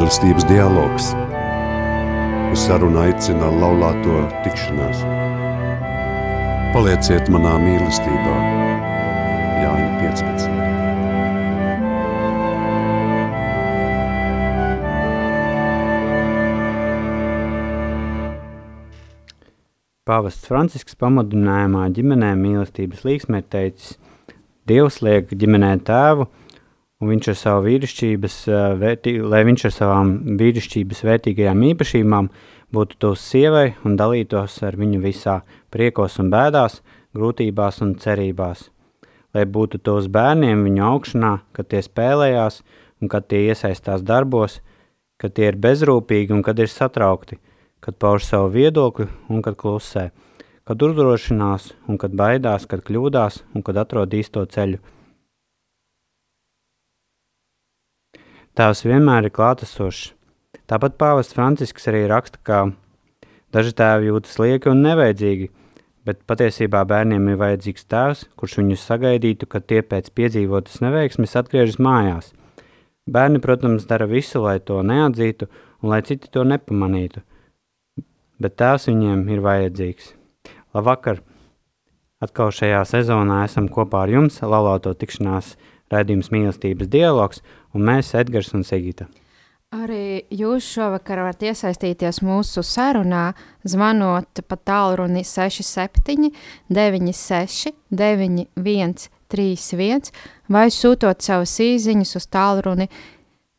Mīlestības dialogs. Uz sarunu aicina laulāto tikšanās. Palieciet manā mīlestībā. Jāņa 15. Pāvests Francisks pamudinājumā ģimenē mīlestības līksmē teicis, Dievs liek ģimenē tēvu, un viņš ar savu vīrišķības, vērtī, lai viņš ar savām vīrišķības vērtīgajām īpašībām būtu tos sievai un dalītos ar viņu visā priekos un bēdās, grūtībās un cerībās. Lai būtu tos bērniem viņu augšanā, kad tie spēlējās un kad tie iesaistās darbos, kad tie ir bezrūpīgi un kad ir satraukti – kad pauž savu viedokli un kad klusē, kad uzdrošinās un kad baidās, kad kļūdās un kad atrod īsto ceļu. Tēvs vienmēr ir klātesošs. Tāpat pāvests Francisks arī raksta, ka daži tēvi jūtas lieki un nevajadzīgi, bet patiesībā bērniem ir vajadzīgs tēvs, kurš viņus sagaidītu, kad tie pēc piedzīvotas neveiksmes atgriežas mājās. Bērni, protams, dara visu, lai to neatzītu un lai citi to nepamanītu, bet tēvs viņiem ir vajadzīgs. Labvakar! Atkal šajā sezonā esam kopā ar jums, laulāto tikšanās redzījums mīlestības dialogs, un mēs, Edgars un Sigita. Arī jūs šovakar varat iesaistīties mūsu sarunā, zvanot pa tālruni 67 96 91 31 vai sūtot savus īziņus uz tālruni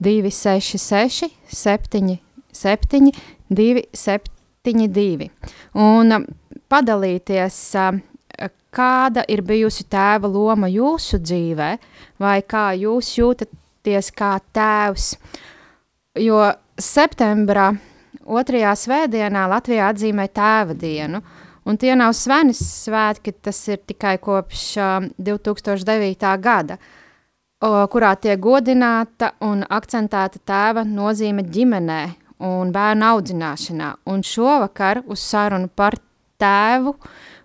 266 77 27 72. Un um, padalīties, um, kāda ir bijusi tēva loma jūsu dzīvē, vai kā jūs jūtaties kā tēvs. Jo septembra otrajā svētdienā Latvijā atzīmē tēva dienu, un tie nav svenis svētki, tas ir tikai kopš uh, 2009. gada, o, kurā tiek godināta un akcentēta tēva nozīme ģimenē un bērnu audzināšanā. Un šovakar uz sarunu par tēvu,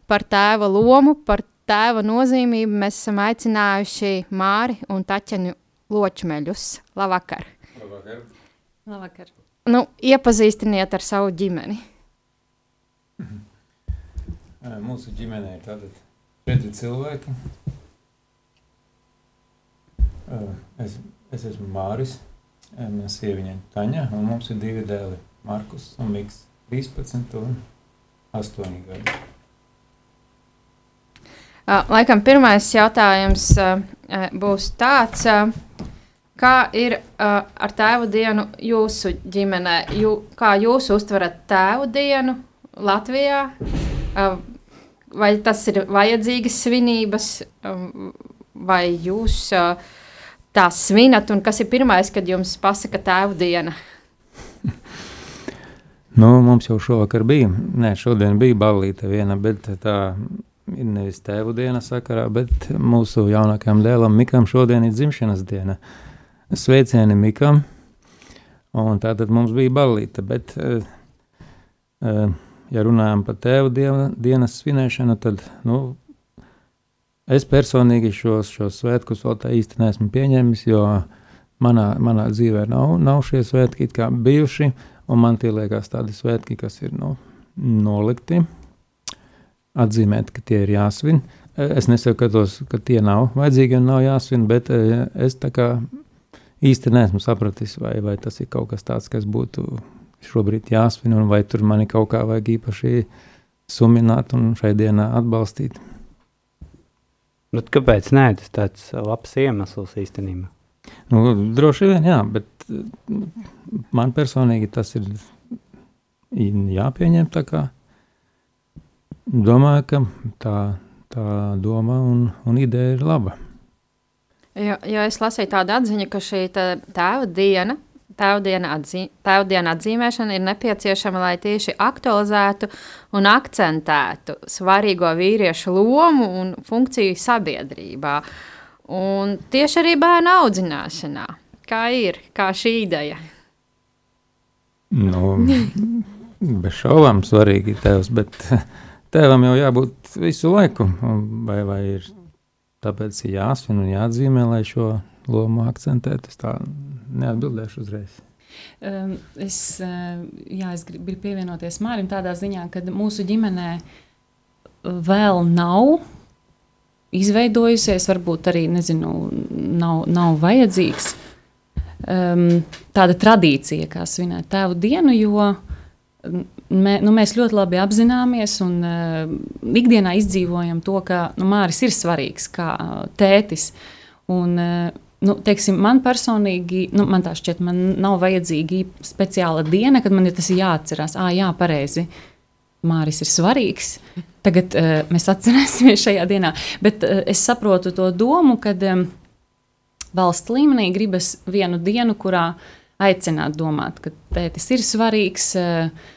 par tēva lomu, par tēva nozīmību mēs esam aicinājuši Māri un Taķenu Ločmeļus. Labvakar! Labvakar! Labvakar. Nu, iepazīstiniet ar savu ģimeni. Mūsu ģimenē ir tātad četri cilvēki. Es, es esmu Māris, Mana sieviņa Taņa, un mums ir divi dēli, Markus un Miks, 13 un 8 gadi. Laikam pirmais jautājums būs tāds, kā ir ar tēvu dienu jūsu ģimenē? Jū, kā jūs uztverat tēvu dienu Latvijā? Vai tas ir vajadzīgas svinības, vai jūs tā svinat, un kas ir pirmais, kad jums pasaka tēvu diena? nu, mums jau šovakar bija, nē, šodien bija ballīte viena, bet tā ir nevis tēvu diena sakarā, bet mūsu jaunākajam dēlam Mikam šodien ir dzimšanas diena. Sveicieni Mikam, un tātad mums bija ballīte, bet, uh, uh, ja runājam par tēvu diena, dienas svinēšanu, tad, nu, Es personīgi šos, šos svētkus vēl tā īsti neesmu pieņēmis, jo manā, manā dzīvē nav, nav šie svētki bijuši, un man tie liekas tādi svētki, kas ir nu, nolikti, atzīmēt, ka tie ir jāsvin. Es nesaku, ka, tie nav vajadzīgi un nav jāsvin, bet eh, es tā kā īsti neesmu sapratis, vai, vai tas ir kaut kas tāds, kas būtu šobrīd jāsvin, un vai tur mani kaut kā vajag īpaši sumināt un šai dienā atbalstīt. Bet kāpēc nē, tas tāds labs iemesls īstenībā? Nu, droši vien, jā, bet man personīgi tas ir jāpieņem tā kā. Domāju, ka tā, tā doma un, un ideja ir laba. Jo, jo es lasīju tādu atziņu, ka šī tēva diena Tēvdiena, atzī, tēvdiena atzīmēšana ir nepieciešama, lai tieši aktualizētu un akcentētu svarīgo vīriešu lomu un funkciju sabiedrībā. Un tieši arī bērnu audzināšanā. Kā ir, kā šī ideja? Nu, bez šaubām svarīgi tēvs, bet tēvam jau jābūt visu laiku. Vai, vai ir tāpēc jāsvin un jāatzīmē, lai šo lomu akcentētu? Es tā neatbildēšu uzreiz. Es, uh, jā, es gribu pievienoties Mārim tādā ziņā, ka mūsu ģimenē vēl nav izveidojusies, varbūt arī nezinu, nav, nav vajadzīgs um, tāda tradīcija, kā svinēt tēvu dienu, jo mē, nu, mēs ļoti labi apzināmies un uh, ikdienā izdzīvojam to, ka nu, Māris ir svarīgs kā tētis. Un, uh, Nu, teiksim, man personīgi, nu, man tā šķiet, man nav vajadzīga speciāla diena, kad man ir tas jāatcerās. Ah, jā, pareizi. Māris ir svarīgs. Tagad uh, mēs atcerēsimies šajā dienā. Bet uh, es saprotu to domu, ka um, valsts līmenī gribas vienu dienu, kurā aicināt domāt, ka tētis ir svarīgs. Uh,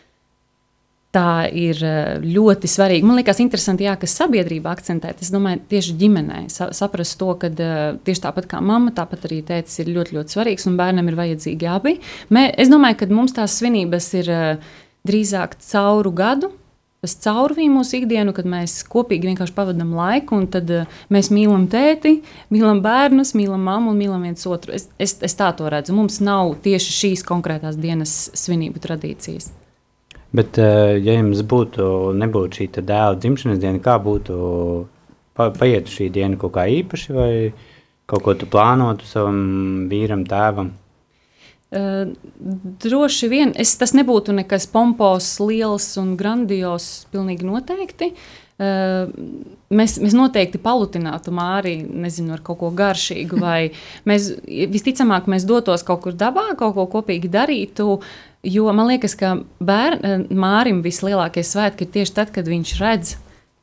Tā ir ļoti svarīga. Man liekas, interesanti, jā, ka sabiedrība akcentē. Es domāju, tieši ģimenē sa saprast to, ka tieši tāpat kā mamma, tāpat arī tētis ir ļoti, ļoti svarīgs un bērnam ir vajadzīgi abi. Mē, es domāju, ka mums tās svinības ir drīzāk cauru gadu, tas caurvīja mūsu ikdienu, kad mēs kopīgi vienkārši pavadām laiku, un tad mēs mīlam tēti, mīlam bērnus, mīlam mammu un mīlam viens otru. Es, es, es tā to redzu. Mums nav tieši šīs konkrētās dienas svinību tradīcijas. Bet, uh, ja jums būtu, nebūtu šī dēla dzimšanas diena, kā būtu pa, paietu šī diena kaut kā īpaši, vai kaut ko tu plānotu savam vīram, tēvam? Uh, droši vien es, tas nebūtu nekas pompos, liels un grandios, pilnīgi noteikti. Uh, mēs, mēs noteikti palutinātu māri, nezinu, ar kaut ko garšīgu, vai mēs visticamāk mēs dotos kaut kur dabā, kaut ko kopīgi darītu. Jo man liekas, ka bērn, mārim vislielākie svētki ir tieši tad, kad viņš redz,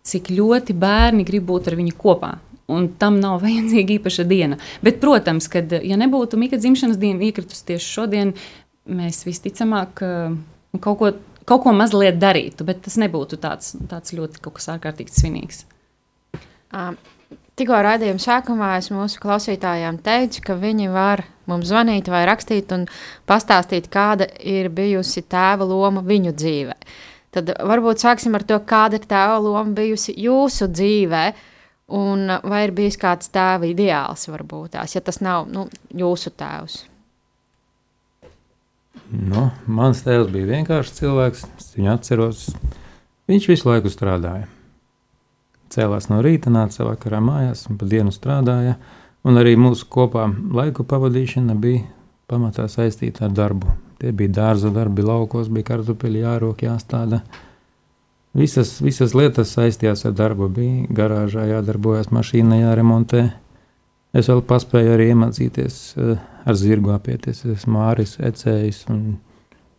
cik ļoti bērni grib būt ar viņu kopā un tam nav vajadzīga īpaša diena. Bet, protams, kad ja nebūtu Mika dzimšanas diena iekritus tieši šodien, mēs visticamāk uh, kaut ko, kaut ko mazliet darītu, bet tas nebūtu tāds, tāds ļoti kaut kas ārkārtīgi svinīgs. Um. Tikko raidījuma sākumā es mūsu klausītājiem teicu, ka viņi var mums zvanīt vai rakstīt un pastāstīt, kāda ir bijusi tēva loma viņu dzīvē. Tad varbūt sāksim ar to, kāda ir tēva loma bijusi jūsu dzīvēm Un vai ir bijis kāds tēva ideāls, varbūt tās, ja tas nav nu, jūsu tēvs? Nu, mans tēvs bija vienkāršs cilvēks. Es viņu atceros. Viņš visu laiku strādāja. Cēlās no rīta, nāca vakarā mājās un pa dienu strādāja. Un arī mūsu kopā laiku pavadīšana bija pamatā saistīta ar darbu. Tie bija dārza darbi, laukos bija kartupeļi jārok, jāstāda. Visas, visas lietas saistījās ar darbu. Bija garāžā jādarbojas, mašīna jāremontē. Es vēl paspēju arī iemācīties uh, ar zirgu apieties. Es esmu māris, ecējis un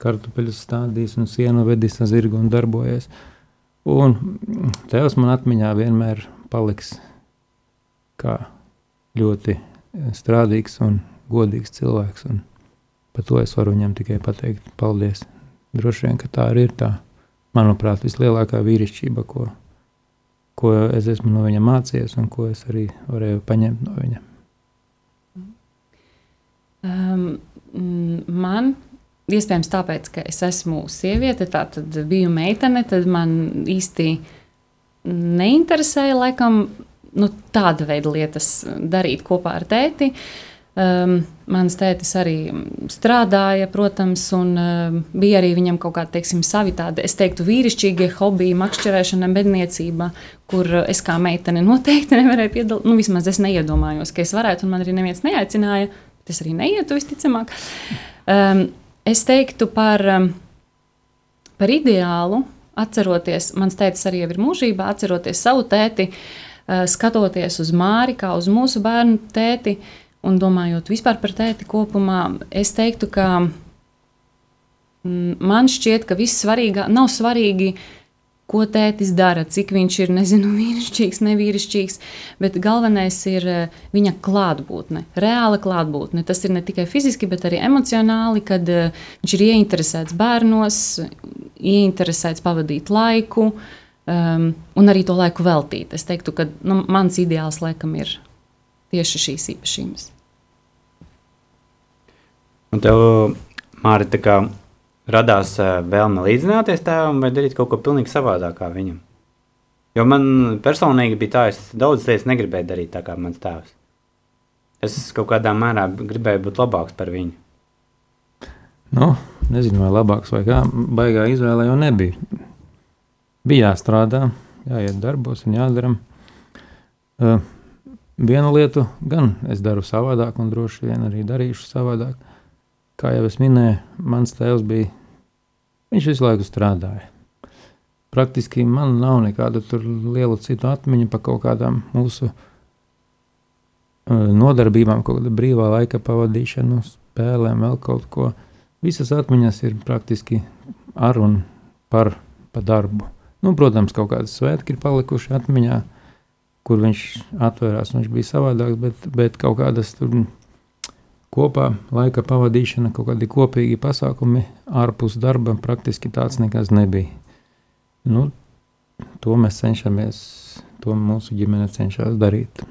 kartupeļus stādījis un sienu vedis ar zirgu un darbojies. Un tevs man atmiņā vienmēr paliks kā ļoti strādīgs un godīgs cilvēks. Un par to es varu viņam tikai pateikt paldies. Droši vien, ka tā arī ir tā manuprāt, vislielākā vīrišķība, ko, ko es esmu no viņa mācījies un ko es arī varēju paņemt no viņa. Um, man iespējams tāpēc, ka es esmu sieviete, tā tad biju meitene, tad man īsti neinteresēja laikam nu, tāda veida lietas darīt kopā ar tēti. Uh, Um, mans tētis arī strādāja, protams, un um, bija arī viņam kaut kāda, teiksim, savi tādi, es teiktu, vīrišķīgie hobiji, makšķerēšana, bedniecība, kur es kā meitene noteikti nevarēju piedalīties. Nu, vismaz es neiedomājos, ka es varētu, un man arī neviens neaicināja. Tas arī neietu visticamāk. Um, es teiktu par, um, par ideālu, atceroties, mans tētis arī ir mūžībā, atceroties savu tēti, uh, skatoties uz Māri kā uz mūsu bērnu tēti. Un domājot vispār par tēti kopumā, es teiktu, ka mm, man šķiet, ka viss svarīgāk nav svarīgi, ko tētis dara, cik viņš ir, nezinu, vīrišķīgs, nevīrišķīgs, bet galvenais ir eh, viņa klātbūtne, reāla klātbūtne. Tas ir ne tikai fiziski, bet arī emocionāli, kad eh, viņš ir ieinteresēts bērnos, ieinteresēts pavadīt laiku um, un arī to laiku veltīt. Es teiktu, ka nu, mans ideāls laikam ir tieši šīs īpašības. Un tev, kā radās vēlme līdzināties tēvam vai darīt kaut ko pilnīgi savādāk kā viņam? Jo man personīgi bija tā, es daudz lietas negribēju darīt tā kā mans tēvs. Es kaut kādā mērā gribēju būt labāks par viņu. nu, nezinu, vai labāks vai kā, baigā izvēle jau nebija. Bija jāstrādā, jāiet darbos un jādara. Uh, vienu lietu gan es daru savādāk, un droši vien arī darīšu savādāk. Kā jau es minēju, mans tēvs bija, viņš visu laiku strādāja. Praktiski man nav nekādu lielu citu atmiņu par kaut kādām mūsu uh, nodarbībām, kaut kāda brīvā laika pavadīšanu, spēlēm, vēl kaut ko. Visas atmiņas ir praktiski ar un par pa darbu. Nu, protams, kaut kādas svētki ir palikuši atmiņā, kur viņš atvērās. Viņš bija savādāks, bet, bet kaut kādas tur kopā laika pavadīšana, kaut kādi kopīgi pasākumi ārpus darba praktiski tāds nekas nebija. Nu, to mēs cenšamies, to mūsu ģimene cenšas darīt.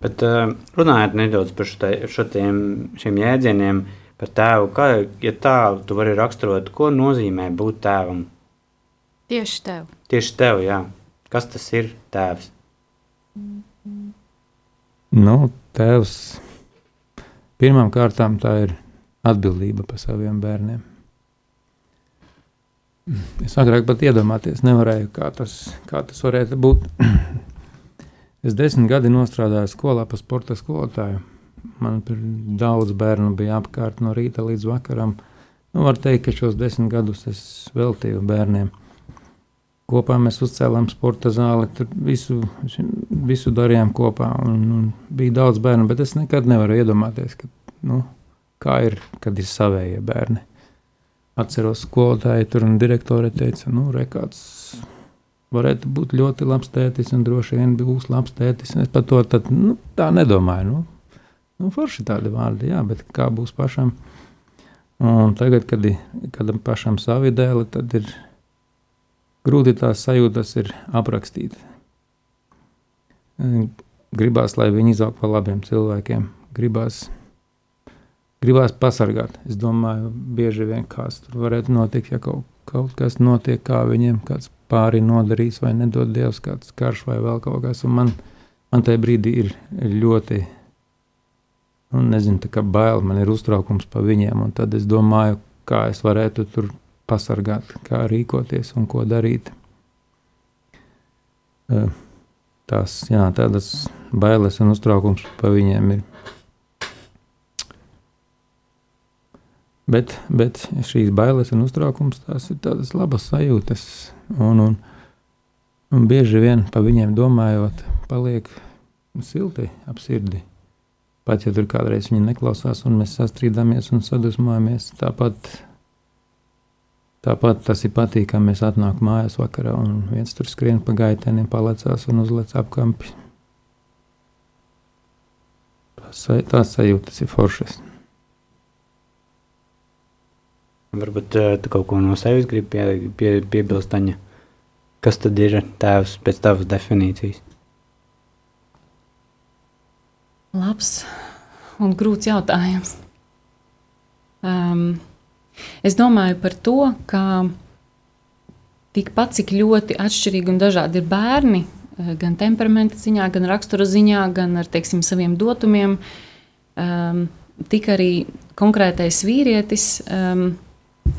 Bet uh, runājot nedaudz par šo, šo tiem, šiem jēdzieniem, par tēvu, kā, ja tā tu vari raksturot, ko nozīmē būt tēvam? Tieši tev. Tieši tev, jā. Kas tas ir tēvs? Nu, tēvs pirmām kārtām tā ir atbildība par saviem bērniem. Es agrāk pat iedomāties nevarēju, kā tas, kā tas varētu būt. es desmit gadi nostrādāju skolā par sporta skolotāju. Man daudz bērnu bija apkārt no rīta līdz vakaram. Nu, var teikt, ka šos desmit gadus es veltīju bērniem. Kopā mēs uzcēlām sporta zāli, tur visu, visu darījām kopā. Un, un bija daudz bērnu, bet es nekad nevaru iedomāties, ka, nu, kā ir, kad ir savējie bērni. Atceros, skolotāji tur un direktore teica, nu, rekāds varētu būt ļoti labs tētis un droši vien būs labs tētis. Es par to tad, nu, tā nedomāju. Nu, Nu, forši tādi vārdi, jā, bet kā būs pašam? Un tagad, kad, kad pašam savi dēli, tad ir grūti tās sajūtas ir aprakstīt. Gribās, lai viņi izaug par labiem cilvēkiem. Gribās, gribās pasargāt. Es domāju, bieži vien kāds tur varētu notikt, ja kaut, kaut kas notiek, kā viņiem kāds pāri nodarīs, vai nedod Dievs, kāds karš vai vēl kaut kas. Un man, man tajā brīdī ir ļoti nu, nezinu, tā kā bail, man ir uztraukums par viņiem. Tad es domāju, kā es varētu tur pasargāt, kā rīkoties un ko darīt. Tās, jā, tādas bailes un uztraukums par viņiem ir. Bet, bet šīs bailes un uztraukums tās ir tādas labas sajūtas. Un, un, un bieži vien par viņiem domājot, paliek silti ap sirdi. Pat ja tur kādreiz viņi neklausās, un mēs sastrīdamies un sadusmojamies, tāpat, tāpat tas ir patīkami. Mēs atnākam mājās vakarā, un viens tur skrien pa gaitēniem, palecās un uzlec apkampi. Tās, tās sajūtas ir foršas. Varbūt uh, tu kaut ko no sevis gribi pie, pie, piebilst, Aņa. Kas tad ir tēvs pēc tavas definīcijas? Labs un grūts jautājums. Um, es domāju par to, ka tikpat cik ļoti atšķirīgi un dažādi ir bērni, eh, gan temperamenta ziņā, gan rakstura ziņā, gan ar teiksim, saviem dotumiem, um, tik arī konkrētais vīrietis. Um,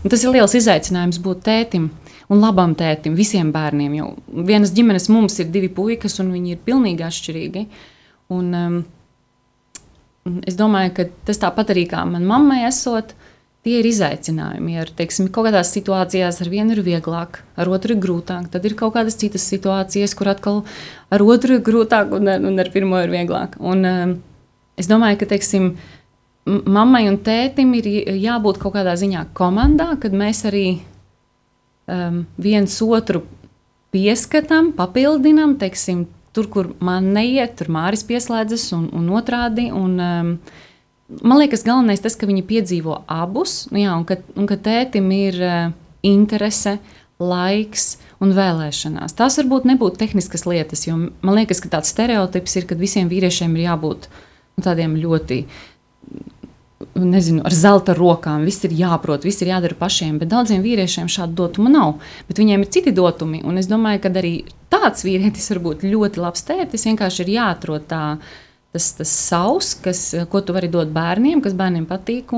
tas ir liels izaicinājums būt tētim un labam tētim visiem bērniem. Jo vienas ģimenes mums ir divi puikas, un viņi ir pilnīgi atšķirīgi. Un, um, Es domāju, ka tas tāpat arī kā manai mammai esot, tie ir izaicinājumi. Ar, teiksim, kaut kādās situācijās ar vienu ir vieglāk, ar otru ir grūtāk. Tad ir kaut kādas citas situācijas, kur atkal ar otru ir grūtāk un, un ar pirmo ir vieglāk. Un, um, es domāju, ka teiksim, mammai un tētim ir jābūt kaut kādā ziņā komandā, kad mēs arī um, viens otru pieskatām, papildinām, teiksim, tur, kur man neiet, tur Māris pieslēdzas un, un otrādi. Un, um, man liekas, galvenais tas, ka viņi piedzīvo abus, nu, jā, un, ka, un ka tētim ir uh, interese. Laiks un vēlēšanās. Tās varbūt nebūtu tehniskas lietas, jo man liekas, ka tāds stereotips ir, ka visiem vīriešiem ir jābūt nu, tādiem ļoti nezinu, ar zelta rokām. Viss ir jāprot, viss ir jādara pašiem. Bet daudziem vīriešiem šādu dotumu nav. Bet viņiem ir citi dotumi. Un es domāju, ka arī tāds vīrietis var būt ļoti labs tētis. Vienkārši ir jāatrod tā, tas, tas savs, kas, ko tu vari dot bērniem, kas bērniem patīk.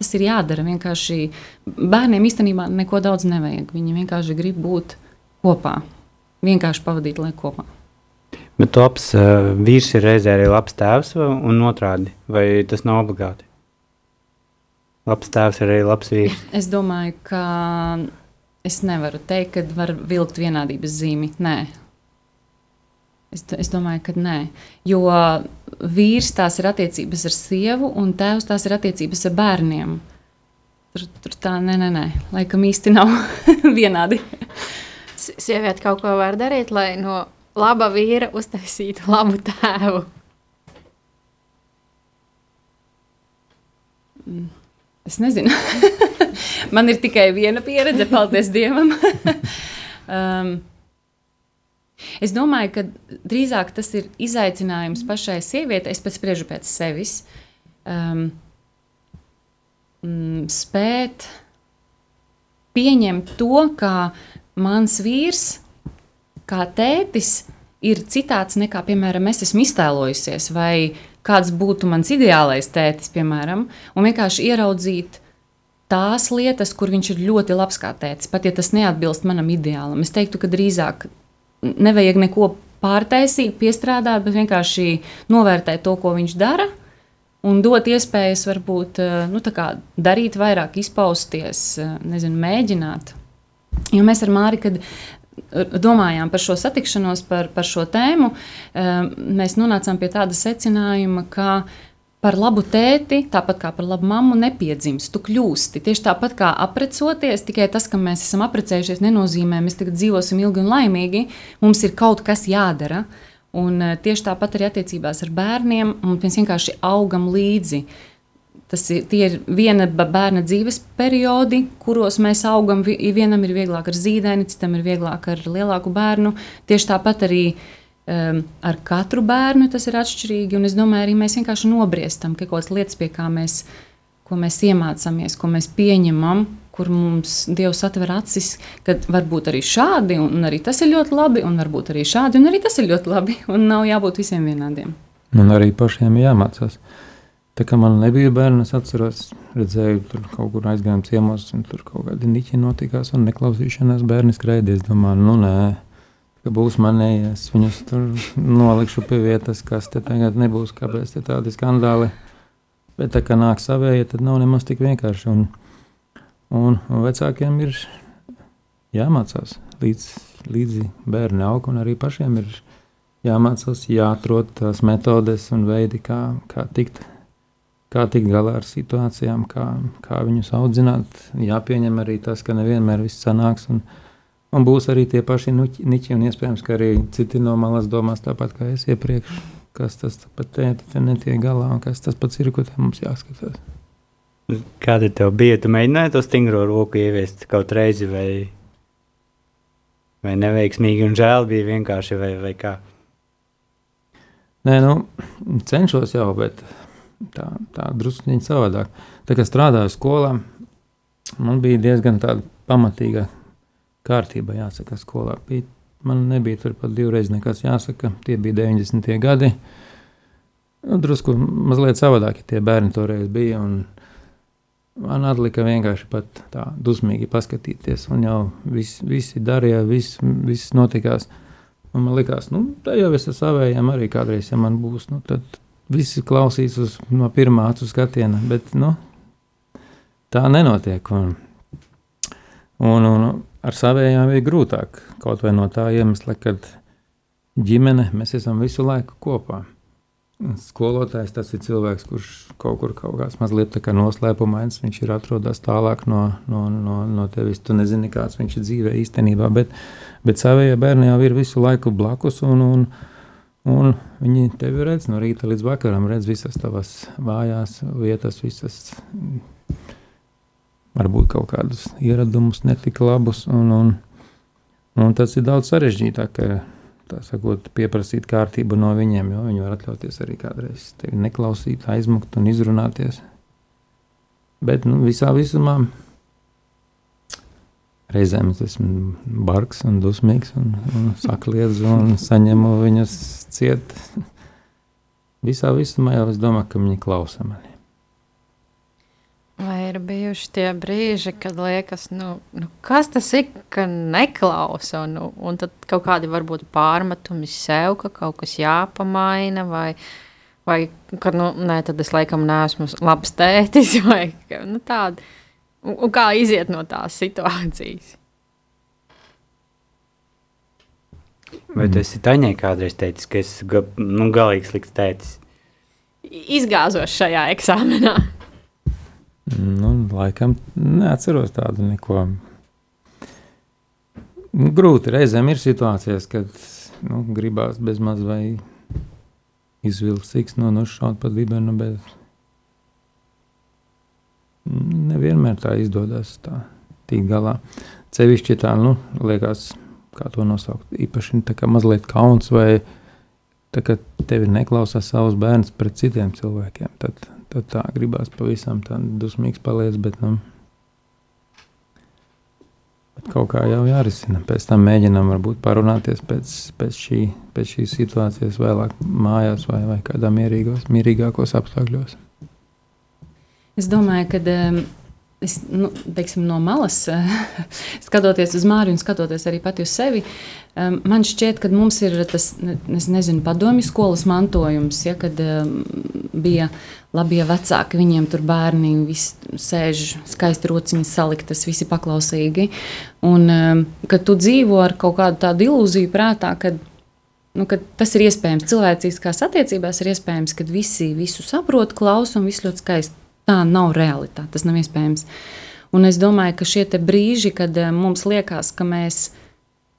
Tas ir jādara. Vienkārši bērniem īstenībā neko daudz nevajag. Viņi vienkārši grib būt kopā, vienkārši pavadīt laiku kopā. Bet labs uh, vīrs ir reizē arī labs tēvs un otrādi, vai tas nav obligāti? Labs tēvs ir arī labs vīrs. Es domāju, ka es nevaru teikt, ka var vilkt vienādības zīmi. Nē, Es, es domāju, ka nē. Jo vīrs tās ir attiecības ar sievu, un tēvs tās ir attiecības ar bērniem. Tur, tur tā, nē, nē, nē. laikam īsti nav vienādi. Sieviete kaut ko var darīt, lai no laba vīra uztaisītu labu tēvu. Mm, es nezinu. Man ir tikai viena pieredze, paldies Dievam. um, Es domāju, ka drīzāk tas ir izaicinājums pašai sievietei. Es pats spriežu pēc sevis. Um, spēt pieņemt to, ka mans vīrs, kā tētis, ir citāds nekā, piemēram, es esmu iztēlojusies, vai kāds būtu mans ideālais tētis, piemēram, un vienkārši ieraudzīt tās lietas, kur viņš ir ļoti labs kā tētis, pat ja tas neatbilst manam ideālam. Es teiktu, ka drīzāk nevajag neko pārtaisīt, piestrādāt, bet vienkārši novērtēt to, ko viņš dara. Un dot iespējas, varbūt eh, nu, darīt vairāk, izpausties, eh, nezinu, mēģināt. Jo mēs ar Māri, kad domājām par šo satikšanos, par, par šo tēmu, eh, mēs nonācām pie tāda secinājuma, ka par labu tēti, tāpat kā par labu mammu, nepiedzimst. Tu kļūsti tieši tāpat kā aprecoties. Tikai tas, ka mēs esam apprecējušies, nenozīmē, ka mēs tagad dzīvosim ilgi un laimīgi. Mums ir kaut kas jādara. Un eh, tieši tāpat arī attiecībās ar bērniem, mēs vienkārši augam līdzi. Tas ir, ir viena bērna dzīves periodi, kuros mēs augam. Vienam ir vieglāk ar zīdaini, citam ir vieglāk ar lielāku bērnu. Tieši tāpat arī uh, Um, ar katru bērnu tas ir atšķirīgi, es domāju, arī mēs vienkārši nobriestam kaut kādas lietas, pie kā mēs, mēs iemācāmies, ko mēs pieņemam, kur mums Dievs atver acis, ka var būt arī šādi, un arī tas ir ļoti labi, un varbūt arī šādi, un arī tas ir ļoti labi, un nav jābūt visiem vienādiem. Un arī pašiem jāmācās. Tā kā man nebija bērni, es atceros, redzēju, tur kaut kur aizgājām ciemos, un tur kaut kādi niķi notikās, un neklausīšanās bērni skraidīja. Es domāju, nu nē, ka būs manējais. Viņus tur nolikšu pie vietas, kas te tagad nebūs, kāpēc te tādi skandāli. Bet tā kā nāk savēja, tad nav nemaz tik vienkārši. Un, un vecākiem ir jāmācās līdz, līdzi bērni aug, un arī pašiem ir jāmācās, jāatrod tās metodes un veidi, kā, kā tikt. Kā tikt galā ar situācijām, kā, kā viņus audzināt. Jāpieņem arī tas, ka nevienmēr viss sanāks. Un, uh, Un būs arī tie paši niķi, un iespējams, ka arī citi no malas domās tāpat kā es iepriekš, kas tas pat te netiek galā, un kas tas pats ir, ko te mums jāskatās. Kāda tev bija? Tu mēģināji to stingro roku ieviest kaut reizi, vai, vai neveiksmīgi un žēl bija vienkārši, vai, vai kā? Nē, nu, cenšos jau, bet tā, tā druskuļiņa savādāk. Tā kā strādāju skolā, man bija diezgan tāda pamatīga kārtībā jāsaka skolā. Man nebija tur pat divreiz nekas jāsaka, tie bija 90. gadi. Nu, drusku mazliet savādāki tie bērni toreiz bija. Man atlika vienkārši tā dusmīgi paskatīties, un jau viss, visi darīja, viss, viss notikās. Un man liekas, nu, tā jau es ar savējiem arī kādreiz, ja man būs, nu, tad visi klausīs uz, no pirmā acu skatiena, bet, nu, tā nenotiek. Un, un, un ar savējām ir grūtāk. Kaut vai no tā iemesla, ka ģimene mēs esam visu laiku kopā. Skolotājs tas ir cilvēks, kurš kaut kur kaut kāds mazliet kā noslēpumains. Viņš ir atrodas tālāk no, no, no, no tevis. Tu nezini, kāds viņš ir dzīvē īstenībā. Bet, bet savējie bērni jau ir visu laiku blakus. Un, un, un viņi tevi redz no rīta līdz vakaram, redz visas tavas vājās vietas, visas varbūt kaut kādus ieradumus, netik labus. Un, un, un tas ir daudz sarežģītāk. Sakot, pieprasīt kārtību no viņiem, jo viņi var atļauties arī kādreiz tevi neklausīt, aizmukt un izrunāties. Bet nu, visā visumā reizēm es esmu bargs un dusmīgs un, un sakliedzu un saņemu viņus ciet. visā visumā jau es domāju, ka viņi klausa mani. Ir bijuši tie brīži, kad liekas, nu, nu kas tas ir, ka neklausa, un, un tad kaut kādi varbūt pārmetumi sev, ka kaut kas jāpamaina, vai, vai ka, nu, nē, tad es laikam neesmu labs tētis, vai nu, tādi. Un, un kā iziet no tās situācijas? Vai tu esi Taņai kādreiz teicis, ka es esmu nu, galīgi slikts tētis? Izgāzos šajā eksāmenā. Nu, laikam neatceros tādu neko. Nu, grūti reizēm ir situācijas, kad nu, gribās bezmaz vai izvilkt siksnu no šāda pat dibena, bet nevienmēr tā izdodas tā tikt galā. Cevišķi tā, nu, liekas, kā to nosaukt, īpaši tā kā mazliet kauns vai tā, ka tevi neklausās savus bērnus pret citiem cilvēkiem, tad, tad tā gribās pavisam dusmīgs paliec, bet, nu, bet kaut kā jau jārisina. Pēc tam mēģinām varbūt parunāties pēc, pēc, šī, pēc šīs situācijas vēlāk mājās vai, vai kādā mierīgos, mierīgākos apstākļos. Es domāju, ka um, es, nu, teiksim, no malas skatoties uz Māriju un skatoties arī pati uz sevi, um, man šķiet, ka mums ir tas, nezinu, padomju skolas mantojums, ja, kad um, bija labie vecāki, viņiem tur bērni, visi sēž skaisti rociņas saliktas, visi paklausīgi, un um, kad tu dzīvo ar kaut kādu tādu ilūziju prātā, kad nu, tas ir iespējams. Cilvēciskās attiecībās ir iespējams, ka visi visu saprot, klausa un viss ļoti skaisti tā nav realitāte. Tas nav iespējams. Un es domāju, ka šie brīži, kad eh, mums liekas, ka mēs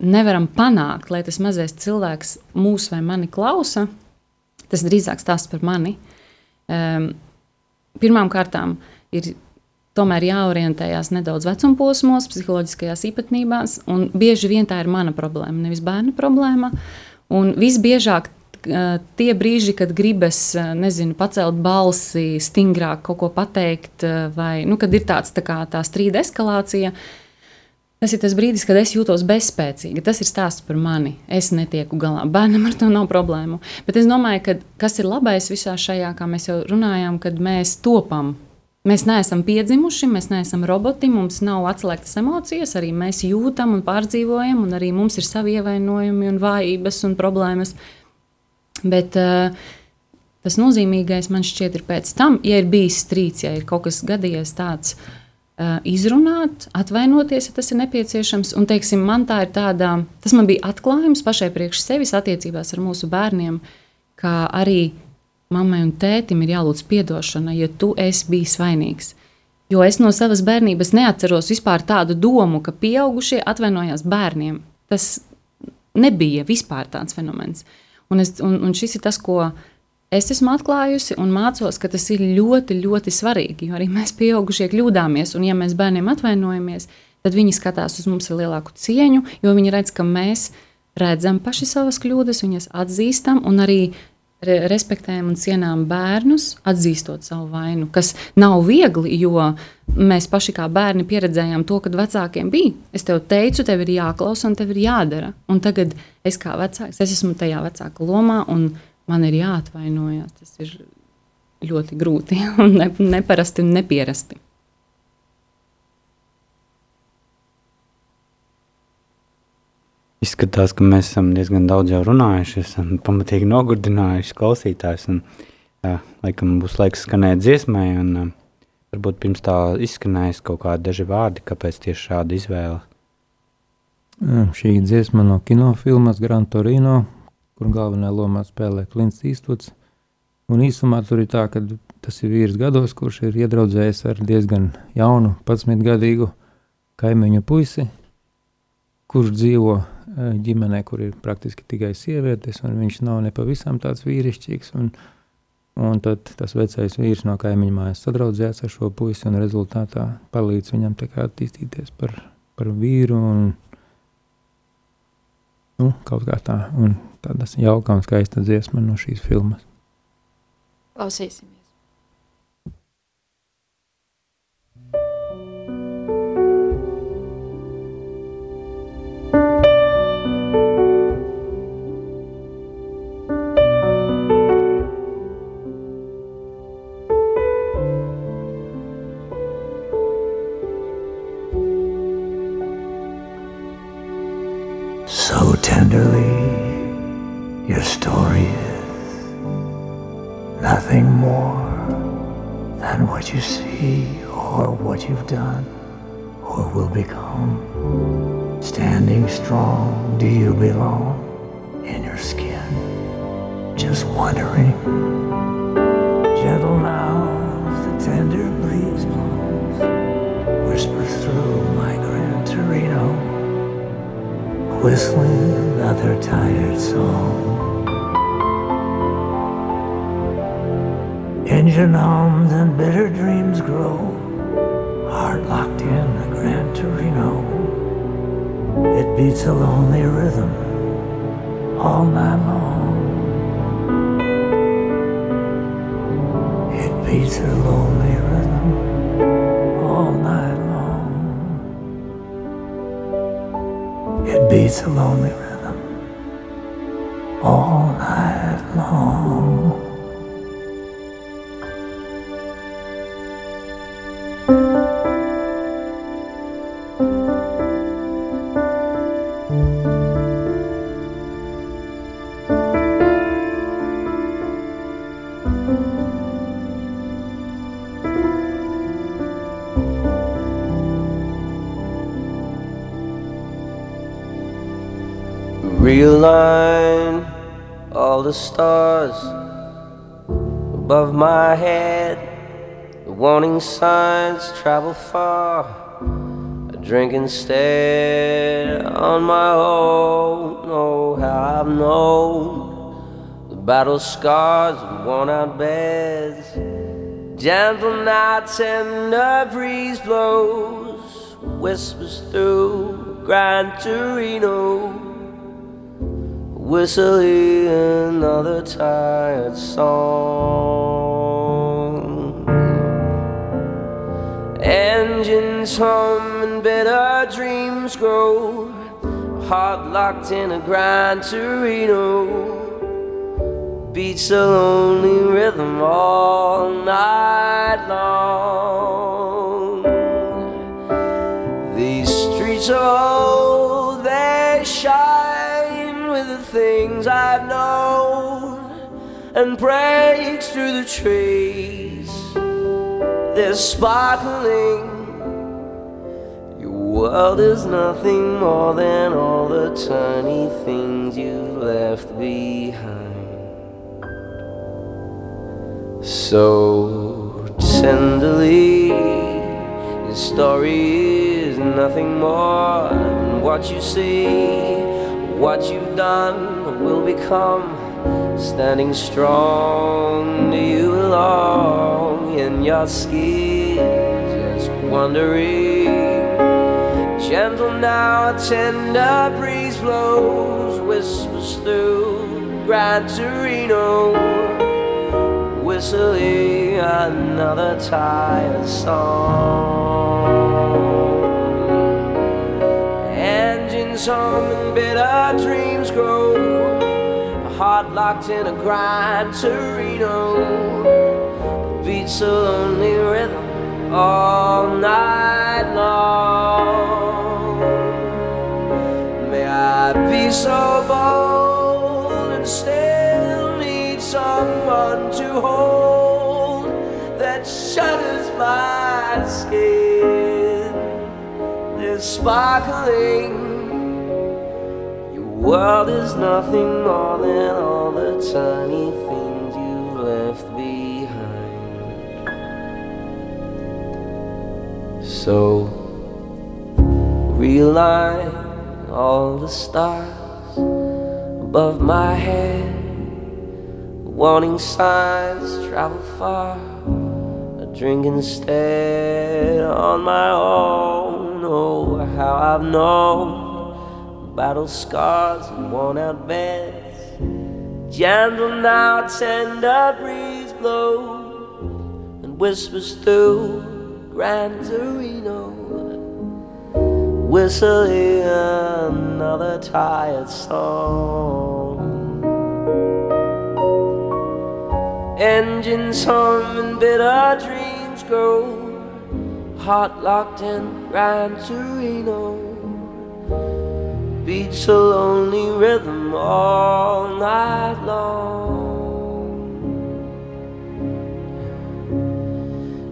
nevaram panākt, lai tas mazais cilvēks mūs vai mani klausa, tas drīzāk stāsta par mani. Um, Pirmkārt, ir tomēr jāorientējas nedaudz vecuma posmos, psiholoģiskajās īpatnībās, un bieži vien tā ir mana problēma, nevis bērna problēma. Un visbiežāk tie brīži, kad gribas, nezinu, pacelt balsi, stingrāk kaut ko pateikt, vai nu, kad ir tāds tā, kā, tā strīda eskalācija. Tas ir tas brīdis, kad es jūtos bezspēcīga. Tas ir stāsts par mani. Es netieku galā. Bērnam ar to nav problēmu. Bet es domāju, ka kas ir labais visā šajā, kā mēs jau runājām, kad mēs topam. Mēs neesam piedzimuši, mēs neesam roboti, mums nav atslēgtas emocijas, arī mēs jūtam un pārdzīvojam, un arī mums ir savi ievainojumi, un vājības un problēmas. Uh, Bet uh, tas nozīmīgais man šķiet ir pēc tam, ja ir bijis strīds, ja ir kaut kas gadījies tāds. Uh, izrunāt, atvainoties, ja tas ir nepieciešams. Un, teiksim, man tā ir tāda, tas man bija atklājums pašai priekš sevis attiecībās ar mūsu bērniem, kā arī mammai un tētim ir jālūdz atdošana, ja tu esi bijis vainīgs. Jo es no savas bērnības neatceros vispār tādu domu, ka pieaugušie atvainojās bērniem. Tas nebija vispār tāds fenomens. Uh, Un, es, un, un šis ir tas, ko es esmu atklājusi un mācos, ka tas ir ļoti, ļoti svarīgi. Jo arī mēs, pieaugušie, kļūdāmies, un ja mēs bērniem atvainojamies, tad viņi skatās uz mums ar lielāku cieņu, jo viņi redz, ka mēs redzam paši savas kļūdas, viņas atzīstam un arī respektējam un cienām bērnus, atzīstot savu vainu, kas nav viegli, jo mēs paši kā bērni pieredzējām to, kad vecākiem bija. Es tev teicu, tev ir jāklausa un tev ir jādara. Un tagad es kā vecāks, es esmu tajā vecāka lomā un man ir jāatvainojas. Tas ir ļoti grūti un ne, neparasti un nepierasti. Izskatās, ka mēs esam diezgan daudz jau runājuši, esam pamatīgi nogurdinājuši klausītājus. Un, jā, laikam būs laiks skanēt dziesmai, un varbūt pirms tā izskanēs kaut kādi daži vārdi, kāpēc tieši šāda izvēle. Šī dziesma no kinofilmas Gran Torino, kur galvenajā lomā spēlē Klints Īstots. Un īsumā tur ir tā, ka tas ir vīrs gados, kurš ir iedraudzējis ar diezgan jaunu, 11 gadīgu kaimiņu puisi, kurš dzīvo ģimenē, kur ir praktiski tikai sievietes, un viņš nav nepavisam tāds vīrišķīgs. Un, un tad tas vecais vīrs no kaimiņa mājas sadraudzējās ar šo puisi, un rezultātā palīdz viņam attīstīties par, par vīru. Un, nu, kaut kā tā, un tāda jauka un skaista dziesma no šīs filmas. Klausīsimies! Story is nothing more than what you see or what you've done or will become. Standing strong, do you belong in your skin? Just wondering. Gentle now, the tender breeze blows, whispers through whistling another tired song. Engine hums and bitter dreams grow, heart locked in a Gran Torino. It beats a lonely rhythm all night long. It beats a lonely rhythm It beats a lonely rhythm all night long. The stars above my head. The warning signs travel far. I drink instead on my own. Oh, how I've known the battle scars and worn out beds. Gentle nights and the breeze blows, whispers through Gran Torino whistling another tired song. Engines hum and bitter dreams grow, heart locked in a Gran Torino. Beats a lonely rhythm all night long. These streets are things I've known and breaks through the trees. They're sparkling. Your world is nothing more than all the tiny things you've left behind. So tenderly, your story is nothing more than what you see, what you've done will become. Standing strong, do you belong in your skin? Just wondering. Gentle now, a tender breeze blows, whispers through Gran Torino whistling another tired song. Engines hum and bitter dreams grow. A heart locked in a Gran Torino beats a lonely rhythm all night long. May I be so bold and still need someone to hold that shudders my skin. Sparkling. World is nothing more than all the tiny things you've left behind. So realign all the stars above my head. Warning signs travel far. A drink instead on my own. Oh, how I've known battle scars and worn out beds. Gentle now, tender breeze blows and whispers through Gran Torino whistling another tired song. Engines hum and bitter dreams go, heart locked in Gran Torino beats a lonely rhythm all night long.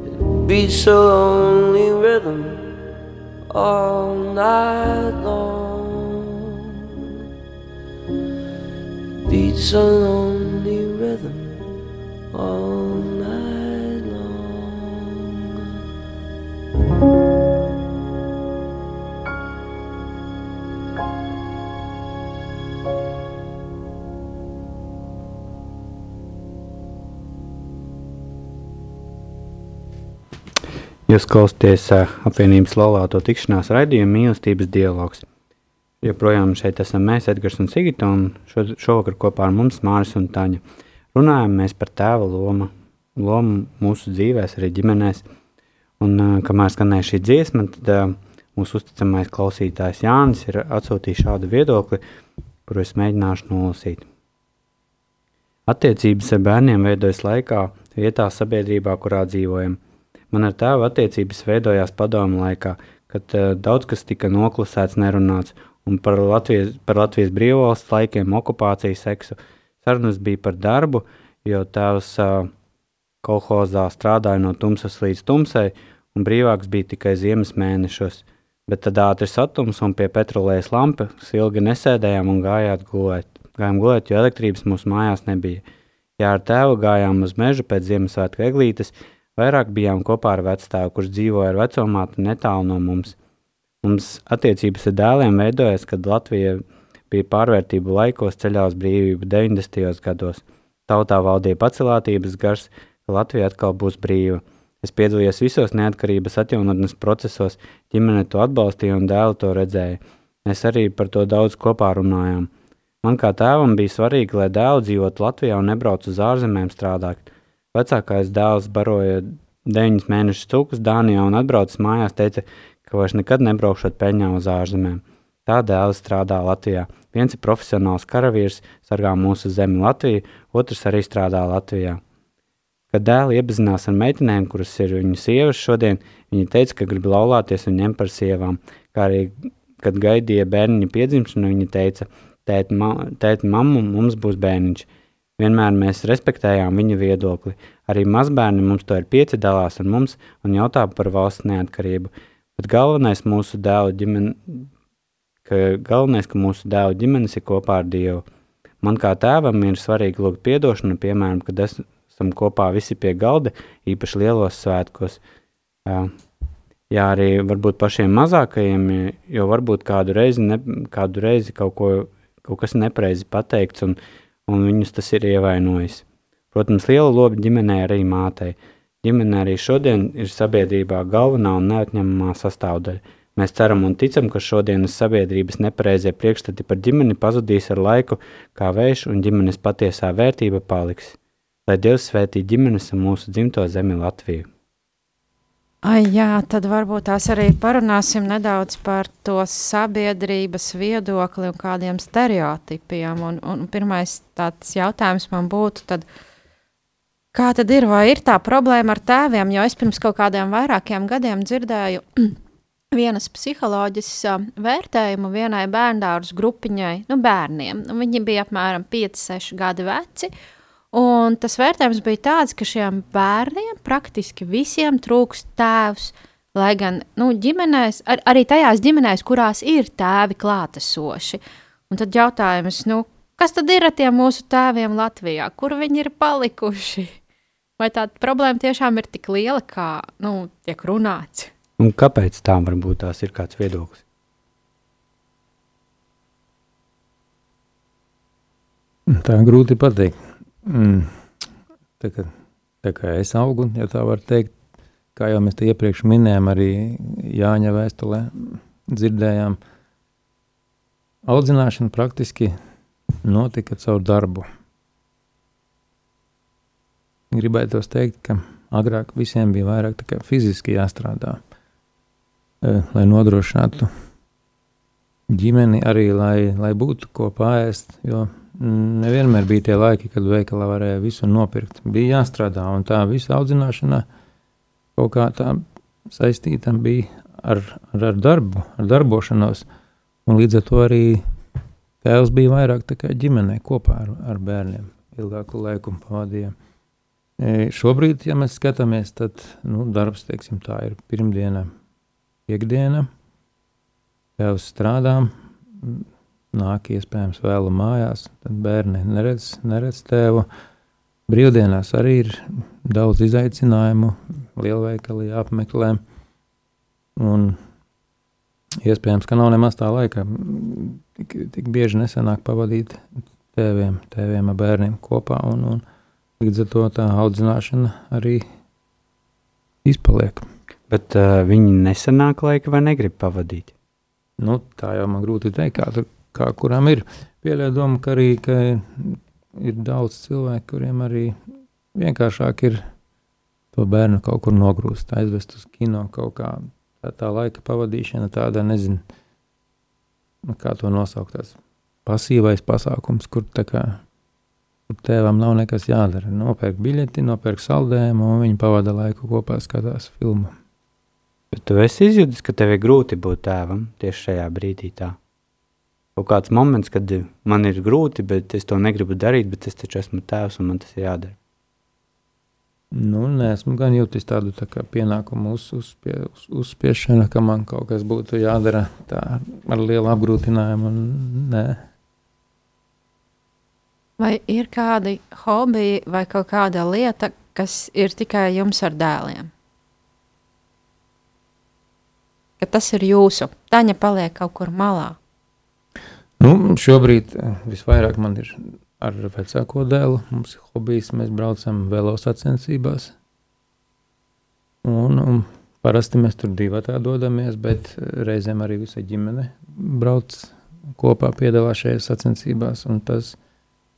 It beats a lonely rhythm all night long. It beats a lonely rhythm all night. Jūs klausāties uh, apvienības laulāto tikšanās raidījuma mīlestības dialogs. Joprojām šeit esam mēs, Edgars un Sigita, un šo, šovakar kopā ar mums Māris un Taņa. Runājam mēs par tēva lomu, lomu mūsu dzīvēs, arī ģimenēs. Un, uh, kamēr skanēja šī dziesma, tad uh, mūsu uzticamais klausītājs Jānis ir atsūtījis šādu viedokli, kuru es mēģināšu nolasīt. Attiecības ar bērniem veidojas laikā, vietā, sabiedrībā, kurā dzīvojam – Man ar tēvu attiecības veidojās padomu laikā, kad uh, daudz kas tika noklusēts, nerunāts, un par Latvijas, par Latvijas brīvvalsts laikiem, okupācijas seksu. Sarunas bija par darbu, jo tēvs uh, kolhozā strādāja no tumsas līdz tumsai, un brīvāks bija tikai ziemas mēnešos. Bet tad ātri satums un pie petrolējas lampas ilgi nesēdējām un gājām gulēt. Gājām gulēt, jo elektrības mūsu mājās nebija. Ja ar tēvu gājām uz mežu pēc Ziemassvētku eglītes, Vairāk bijām kopā ar vecstāvu, kurš dzīvoja ar vecumātu netālu no mums. Mums attiecības ar dēliem veidojas, kad Latvija bija pārvērtību laikos ceļā uz brīvību 90. gados. Tautā valdīja pacelātības gars, ka Latvija atkal būs brīva. Es piedalījos visos neatkarības atjaunotnes procesos, ģimene to atbalstīja un dēlu to redzēja. Mēs arī par to daudz kopā runājām. Man kā tēvam bija svarīgi, lai dēls dzīvotu Latvijā un nebrauc uz ārzemēm strādāt. Vecākais dēls baroja deviņus mēnešus cūkus Dānijā un atbraucis mājās, teica, ka vairs nekad nebraukšot peļņā uz ārzemēm. Tā dēls strādā Latvijā. Viens ir profesionāls karavīrs, sargā mūsu zemi Latviju, otrs arī strādā Latvijā. Kad dēli iepazinās ar meitenēm, kuras ir viņu sievas šodien, viņi teica, ka grib laulāties un ņemt par sievām. Kā arī, kad gaidīja bērniņa piedzimšanu, viņa teica, tēt, ma tēt mammu, mums būs bērniņš. Vienmēr mēs respektējām viņa viedokli. Arī mazbērni mums to ir piecdalās ar mums un jautā par valsts neatkarību. Bet galvenais mūsu dēlu ģimene, ka galvenais, ka mūsu dēlu ģimenes ir kopā ar Dievu. Man kā tēvam ir svarīgi lūgt piedošanu, piemēram, kad esam kopā visi pie galda, īpaši lielos svētkos. Jā, arī varbūt pašiem mazākajiem, jo varbūt kādu reizi, ne, kādu reizi kaut, ko, kaut kas nepareizi pateikts un, un viņus tas ir ievainojis. Protams, liela loba ģimenē arī mātei. Ģimene arī šodien ir sabiedrībā galvenā un neatņemamā sastāvdaļa. Mēs ceram un ticam, ka šodienas sabiedrības nepareizie priekšstati par ģimeni pazudīs ar laiku, kā vējš, un ģimenes patiesā vērtība paliks. Lai Dievs svētī ģimenes un mūsu dzimto zemi Latviju. Ai, jā, tad varbūt tās arī parunāsim nedaudz par to sabiedrības viedokli un kādiem stereotipiem. Un, un pirmais tāds jautājums man būtu, tad, kā tad ir, vai ir tā problēma ar tēviem? Jo es pirms kaut kādiem vairākiem gadiem dzirdēju vienas psiholoģijas vērtējumu vienai bērndārzu grupiņai, nu bērniem. Viņi bija apmēram 5-6 gadi veci. Un tas vērtējums bija tāds, ka šiem bērniem praktiski visiem trūkst tēvs. Lai gan nu, ģimenēs, ar, arī tajās ģimenēs, kurās ir tēvi klātesoši. Un tad jautājums, nu, kas tad ir ar tiem mūsu tēviem Latvijā? Kur viņi ir palikuši? Vai tā problēma tiešām ir tik liela, kā nu, tiek runāts? Un kāpēc tā varbūt tās ir kāds viedoklis? Tā grūti pateikt. Mm. Tā, kā, tā kā es augu, ja tā var teikt, kā jau mēs te iepriekš minējām, arī Jāņa vēstulē dzirdējām, audzināšana praktiski notika caur darbu. Gribētu teikt, ka agrāk visiem bija vairāk fiziski jāstrādā, eh, lai nodrošinātu ģimeni, arī lai, lai būtu ko pāriest. Jo nevienmēr bija tie laiki, kad veikalā varēja visu nopirkt. Bija jāstrādā, un tā visa audzināšana kaut kā tā saistīta bija ar, ar, ar darbu, ar darbošanos. Un līdz ar to arī tēvs bija vairāk ģimenē kopā ar, ar bērniem, ilgāku laiku pavadīja. E, šobrīd, ja mēs skatāmies, tad nu, darbs teiksim, ir pirmdiena, piekdiena. Tēvs strādā, nāk iespējams vēlu mājās, tad bērni neredz, neredz tēvu. Brīvdienās arī ir daudz izaicinājumu, lielveikali jāapmeklē. Un iespējams, ka nav nemaz tā laika. Tik, tik bieži nesenāk pavadīt tēviem, tēviem ar bērniem kopā. Un, un līdz ar to tā audzināšana arī izpaliek. Bet uh, viņi nesenāk laika vai negrib pavadīt? Nu, tā jau man grūti teikt, kā, tur, kā kuram ir. Pieļauju domu, ka arī ka ir daudz cilvēku, kuriem arī vienkāršāk ir to bērnu kaut kur nogrūst, aizvest uz kino kaut kā. Tā, tā laika pavadīšana tāda, nezinu, nu, kā to nosaukt, tas pasīvais pasākums, kur tā kā tēvam nav nekas jādara. Nopērk biļeti, nopērk saldējumu, un viņi pavada laiku kopā, skatās filmu. Bet tu esi izjūtis, ka tev ir grūti būt tēvam tieši šajā brīdī. Tā. Kaut kāds moments, kad man ir grūti, bet es to negribu darīt, bet es taču esmu tēvs un man tas ir jādara. Nu, nē, esmu gan jūtis tādu tā pienākumu uz, uzspie, uz, uzspiešanu, ka man kaut kas būtu jādara tā, ar lielu apgrūtinājumu. Nē. Vai ir kādi hobiji vai kaut kāda lieta, kas ir tikai jums ar dēliem? Ka tas ir jūsu. Taņa paliek kaut kur malā. Nu, šobrīd visvairāk man ir ar vecāko dēlu. Mums ir hobijs, mēs braucam velosacensībās. Un, un parasti mēs tur divi tā dodamies, bet reizēm arī visa ģimene brauc kopā, piedalās šajās sacensībās. Tas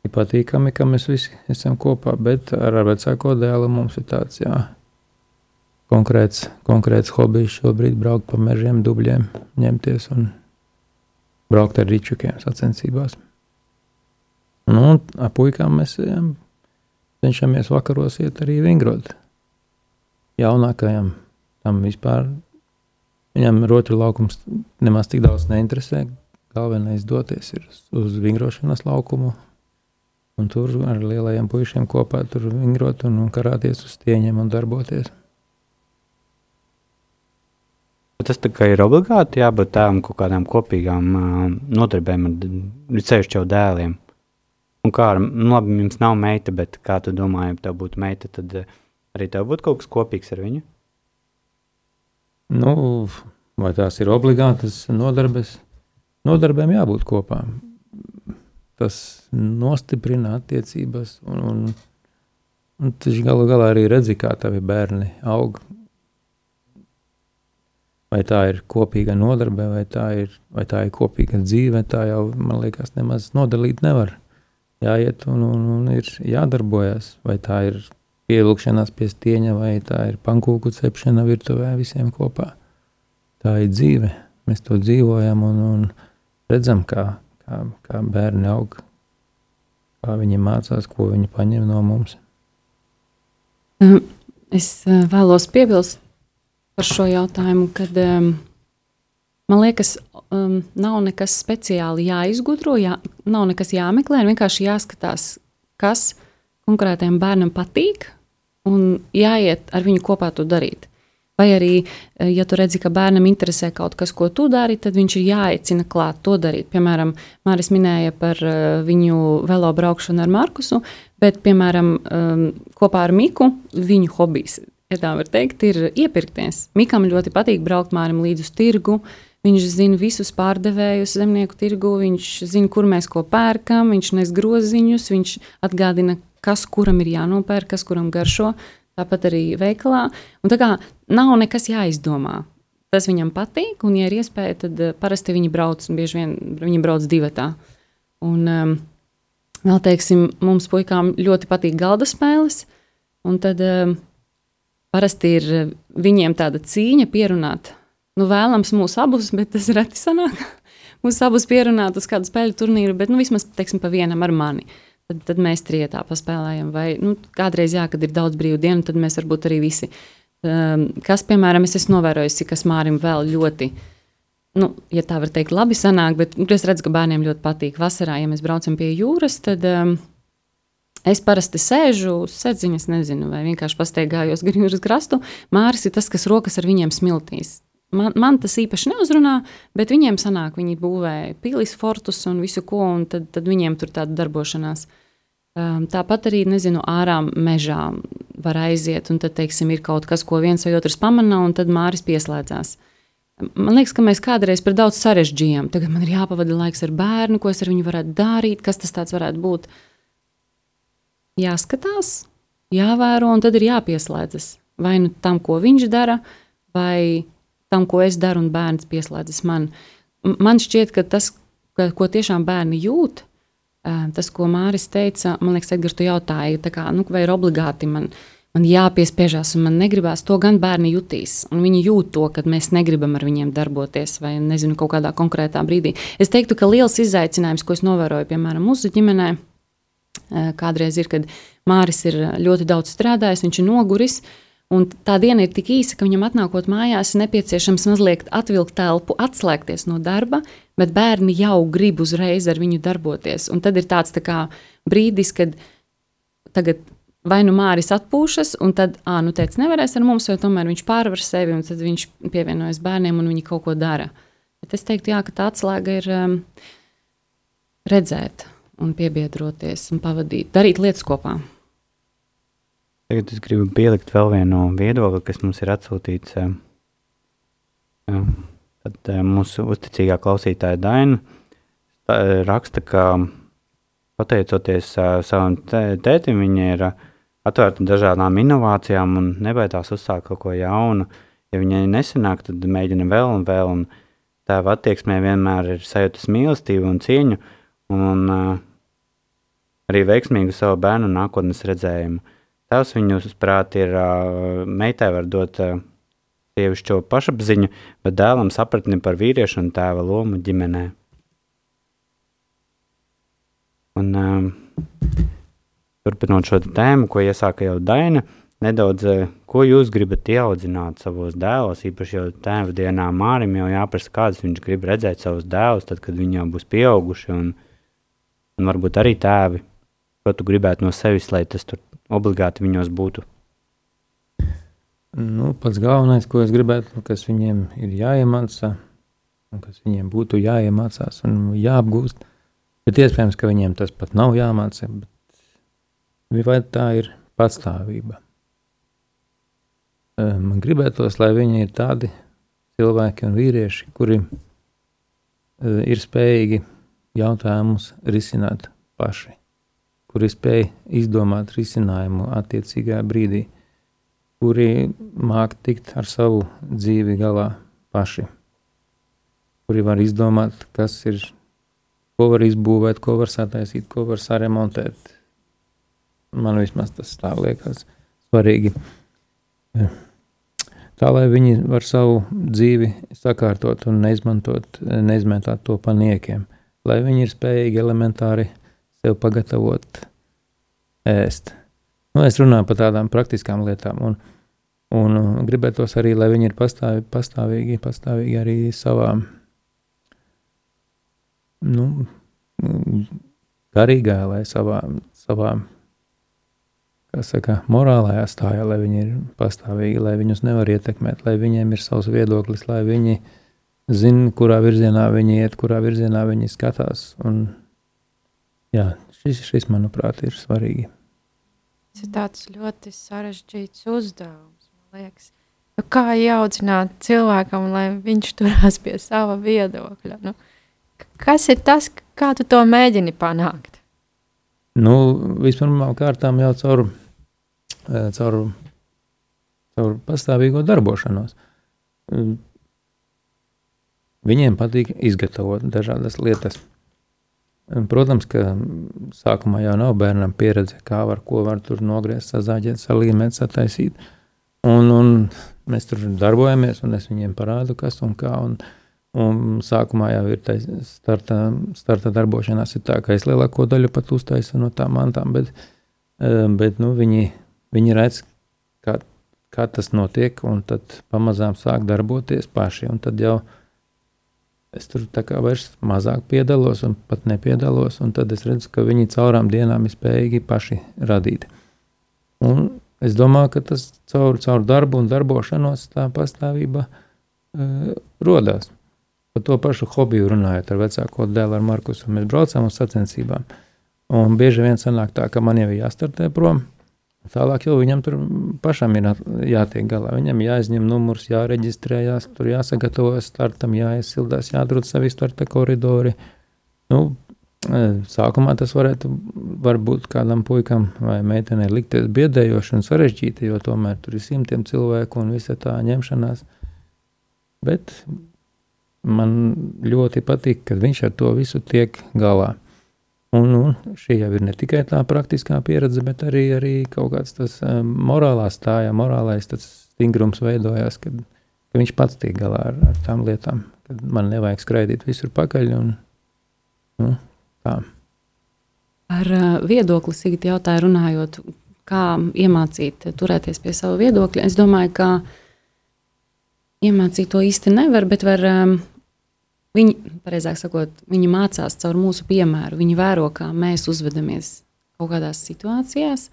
ir patīkami, ka mēs visi esam kopā, bet ar, ar vecāko dēlu mums ir tāds, jā, konkrēts, konkrēts hobijs šobrīd braukt pa mežiem, dubļiem, ņemties un braukt ar rīčukiem sacensībās. Nu, ar puikām mēs ejam, cenšamies vakaros iet arī vingrot. Jaunākajam tam vispār, viņam rotri laukums nemaz tik daudz neinteresē. Galvenais doties ir uz vingrošanas laukumu, un tur ar lielajiem puišiem kopā tur vingrot un, un karāties uz tieņiem un darboties. Tas ir obligāti jābūt tādām kaut kādām kopīgām uh, nodarbēm ar ceļu jau dēliem. Un kā, nu, labi, jums nav meita, bet kā tu domā, ja tev būtu meita, tad arī tev būtu kaut kas kopīgs ar viņu? Nu, vai tās ir obligātas nodarbes? Nodarbēm jābūt kopā. Tas nostiprina attiecības, un, un, un tas galu galā arī redzi, kā tavi bērni aug Vai tā ir kopīga nodarbe, vai tā ir, vai tā ir kopīga dzīve, tā jau, man liekas, nemaz nodalīt nevar. Jāiet un, un, un ir jādarbojas, vai tā ir pievilkšanās pie stieņa, vai tā ir pankūku cepšana virtuvē visiem kopā. Tā ir dzīve, mēs to dzīvojam un, un redzam, kā, kā, kā bērni aug, kā viņi mācās, ko viņi paņem no mums. Es eh, vēlos piebilst par šo jautājumu, kad um, man liekas, um, nav nekas speciāli jāizgudro, jā, nav nekas jāmeklē, vienkārši jāskatās, kas konkrētajam bērnam patīk, un jāiet ar viņu kopā to darīt. Vai arī, eh, ja tu redzi, ka bērnam interesē kaut kas, ko tu dari, tad viņš ir jāaicina klāt to darīt. Piemēram, Māris minēja par uh, viņu velo braukšanu ar Markusu, bet, piemēram, kopā ar Miku viņu hobijs ja tā var teikt, ir iepirkties. Mikam ļoti patīk braukt mārim līdz uz tirgu. Viņš zina visus pārdevējus zemnieku tirgu, viņš zina, kur mēs ko pērkam, viņš nes groziņus, viņš atgādina, kas kuram ir jānopērk, kas kuram garšo. Tāpat arī veikalā. Un tā kā nav nekas jāizdomā. Tas viņam patīk, un, ja ir iespēja, tad uh, parasti viņi brauc, un bieži vien viņi brauc divatā. Un, um, vēl teiksim, mums puikām ļoti patīk galda spēles, un tad um, Parasti ir eh, viņiem tāda cīņa pierunāt. Nu, vēlams mūs abus, bet tas reti sanāk. mūs abus pierunāt uz kādu spēļu turnīru, bet nu, vismaz teiksim, pa vienam ar mani. Tad, tad mēs trietā paspēlējam. Vai nu, kādreiz, jā, kad ir daudz brīvu dienu, tad mēs varbūt arī visi. Um, kas, piemēram, es esmu novērojusi, kas Mārim vēl ļoti, nu, ja tā var teikt, labi sanāk, bet nu, es redzu, ka bērniem ļoti patīk vasarā, ja mēs braucam pie jūras, tad um, Es parasti sēžu sēdziņas, nezinu, vai vienkārši pastaigājos gar jūras krastu. Māris ir tas, kas rokas ar viņiem smiltīs. Man, man tas īpaši neuzrunā, bet viņiem sanāk, viņi būvē pīlis, fortus un visu ko, un tad, tad viņiem tur tāda darbošanās. Um, tāpat arī, nezinu, ārā mežā var aiziet, un tad, teiksim, ir kaut kas, ko viens vai otrs pamanā, un tad Māris pieslēdzās. Man liekas, ka mēs kādreiz par daudz sarežģījām. Tagad man ir jāpavada laiks ar bērnu, ko es ar viņu varētu darīt, kas tas varētu būt. Jāskatās, jāvēro, un tad ir jāpieslēdzas. Vai nu tam, ko viņš dara, vai tam, ko es daru, un bērns pieslēdzas man. Man šķiet, ka tas, ka, ko tiešām bērni jūt, tas, ko Māris teica, man liekas, Edgars, tu jautāji, kā, nu, vai ir obligāti man. Man jāpiespiežās, un man negribās to gan bērni jutīs. Viņi jūt to, ka mēs negribam ar viņiem darboties, vai nezinu, kaut kādā konkrētā brīdī. Es teiktu, ka liels izaicinājums, ko es novēroju, piemēram, mūsu ģimenē, kādreiz ir, kad Māris ir ļoti daudz strādājis, viņš ir noguris, Un tā diena ir tik īsa, ka viņam atnākot mājās, ir nepieciešams mazliet atvilkt telpu, atslēgties no darba, bet bērni jau grib uzreiz ar viņu darboties. Un tad ir tāds tā kā, brīdis, kad tagad vai nu Māris atpūšas, un tad, ah, nu, teica, nevarēs ar mums, vai tomēr viņš pārvar sevi, un tad viņš pievienojas bērniem, un viņi kaut ko dara. Bet es teiktu, jā, ka tā atslēga ir um, redzēt, un piebiedroties, un pavadīt, darīt lietas kopā. Tagad es gribu pielikt vēl vienu viedokli, kas mums ir atsūtīts. Eh, eh, tad eh, mūsu uzticīgā klausītāja Daina raksta, ka pateicoties savam tētim, viņa ir atvērta dažādām inovācijām un nebaidās uzsākt kaut ko jaunu. Ja viņai nesanāk, tad mēģina vēl un vēl. Un tēva attieksmē vienmēr ir sajūtas mīlestību un cieņu, un, un arī veiksmīgu savu bērnu nākotnes redzējumu. Tēvs viņu uzprāt ir meitai var dot sievišķo pašapziņu, bet dēlam sapratni par vīriešu un tēva lomu ģimenē. Un, turpinot šo tēmu, ko iesāka jau Daina, nedaudz, ko jūs gribat ieaudzināt savos dēlos, īpaši jau tēva dienā Mārim jau jāprasa, kādus viņš grib redzēt savus dēlus, tad, kad viņi jau būs pieauguši, un, un varbūt arī tēvi, ko tu gribētu no sevis, lai tas tur obligāti viņos būtu? Nu, pats galvenais, ko es gribētu, kas viņiem ir jāiemācās, un kas viņiem būtu jāiemācās un jāapgūst, bet iespējams, ka viņiem tas pat nav jāmācās, vai tā ir patstāvība? Man gribētos, lai viņi ir tādi cilvēki un vīrieši, kuri ir spējīgi jautājumus risināt paši kuri spēj izdomāt risinājumu attiecīgajā brīdī, kuri māk tikt ar savu dzīvi galā paši, kuri var izdomāt, kas ir, ko var izbūvēt, ko var sataisīt, ko var saremontēt. Man vismaz tas tā liekas svarīgi. Tā, lai viņi var savu dzīvi sakārtot un neizmantot, neizmantot to paniekiem, lai viņi ir spējīgi elementāri sev pagatavot ēst. Nu, es runāju par tādām praktiskām lietām, un, un gribētos arī, lai viņi ir pastāvi, pastāvīgi, pastāvīgi arī savā nu, garīgā, lai savā, savā saka, morālajā stājā, lai viņi ir pastāvīgi, lai viņus nevar ietekmēt, lai viņiem ir savs viedoklis, lai viņi zina, kurā virzienā viņi iet, kurā virzienā viņi skatās. Un, Jā, šis, šis, manuprāt, ir svarīgi. Tas ir tāds ļoti sarežģīts uzdevums. Nu, kā ieaudzināt cilvēkam, lai viņš turās pie sava viedokļa? Nu, kas ir tas, kā tu to mēģini panākt? Nu, vispirmām kārtām jau caur, eh, caur, caur pastāvīgo darbošanos. Viņiem patīk izgatavot dažādas lietas. Protams, ka sākumā jau nav bērnam pieredze, kā var, ko var tur nogriezt, sazāģēt, salīmēt, sataisīt. Un, un mēs tur darbojamies, un es viņiem parādu, kas un kā. Un, un sākumā jau ir tā starta, starta darbošanās, ir tā, ka es lielāko daļu pat uztaisu no tām mantām, bet, eh, bet nu, viņi, viņi redz, kā, kā tas notiek, un tad pamazām sāk darboties paši. Un tad jau Es tur tā kā vairs mazāk piedalos un pat nepiedalos, un tad es redzu, ka viņi caurām dienām ir spējīgi paši radīt. Un es domāju, ka tas caur, caur darbu un darbošanos tā pastāvība uh, rodās. Par to pašu hobiju runājot ar vecāko dēlu, ar Markusu, mēs braucām uz sacensībām. Un bieži vien sanāk tā, ka man jau ir jāstartē prom, Tālāk jau viņam tur pašam ir jātiek galā. Viņam jāizņem numurs, jāreģistrējas, tur jāsagatavojas startam, jāiesildās, jādrūt savi starta koridori. Nu, e, sākumā tas varētu var būt kādam puikam vai meitenei likties biedējoši un sarežģīti, jo tomēr tur ir simtiem cilvēku un visa tā ņemšanās. Bet man ļoti patīk, ka viņš ar to visu tiek galā. Un, un šī jau ir ne tikai tā praktiskā pieredze, bet arī, arī kaut kāds tas um, morālā stājā, morālais stingrums veidojās, kad, ka viņš pats tiek galā ar, ar tām lietām, kad man nevajag skraidīt visur pakaļ un nu, tā. Ar uh, viedokli Sigita jautāja runājot, kā iemācīt turēties pie sava viedokļa. Es domāju, ka iemācīt to īsti nevar, bet var um, Viņi, pareizāk sakot, viņi mācās caur mūsu piemēru. Viņi vēro, kā mēs uzvedamies kaut kādās situācijās.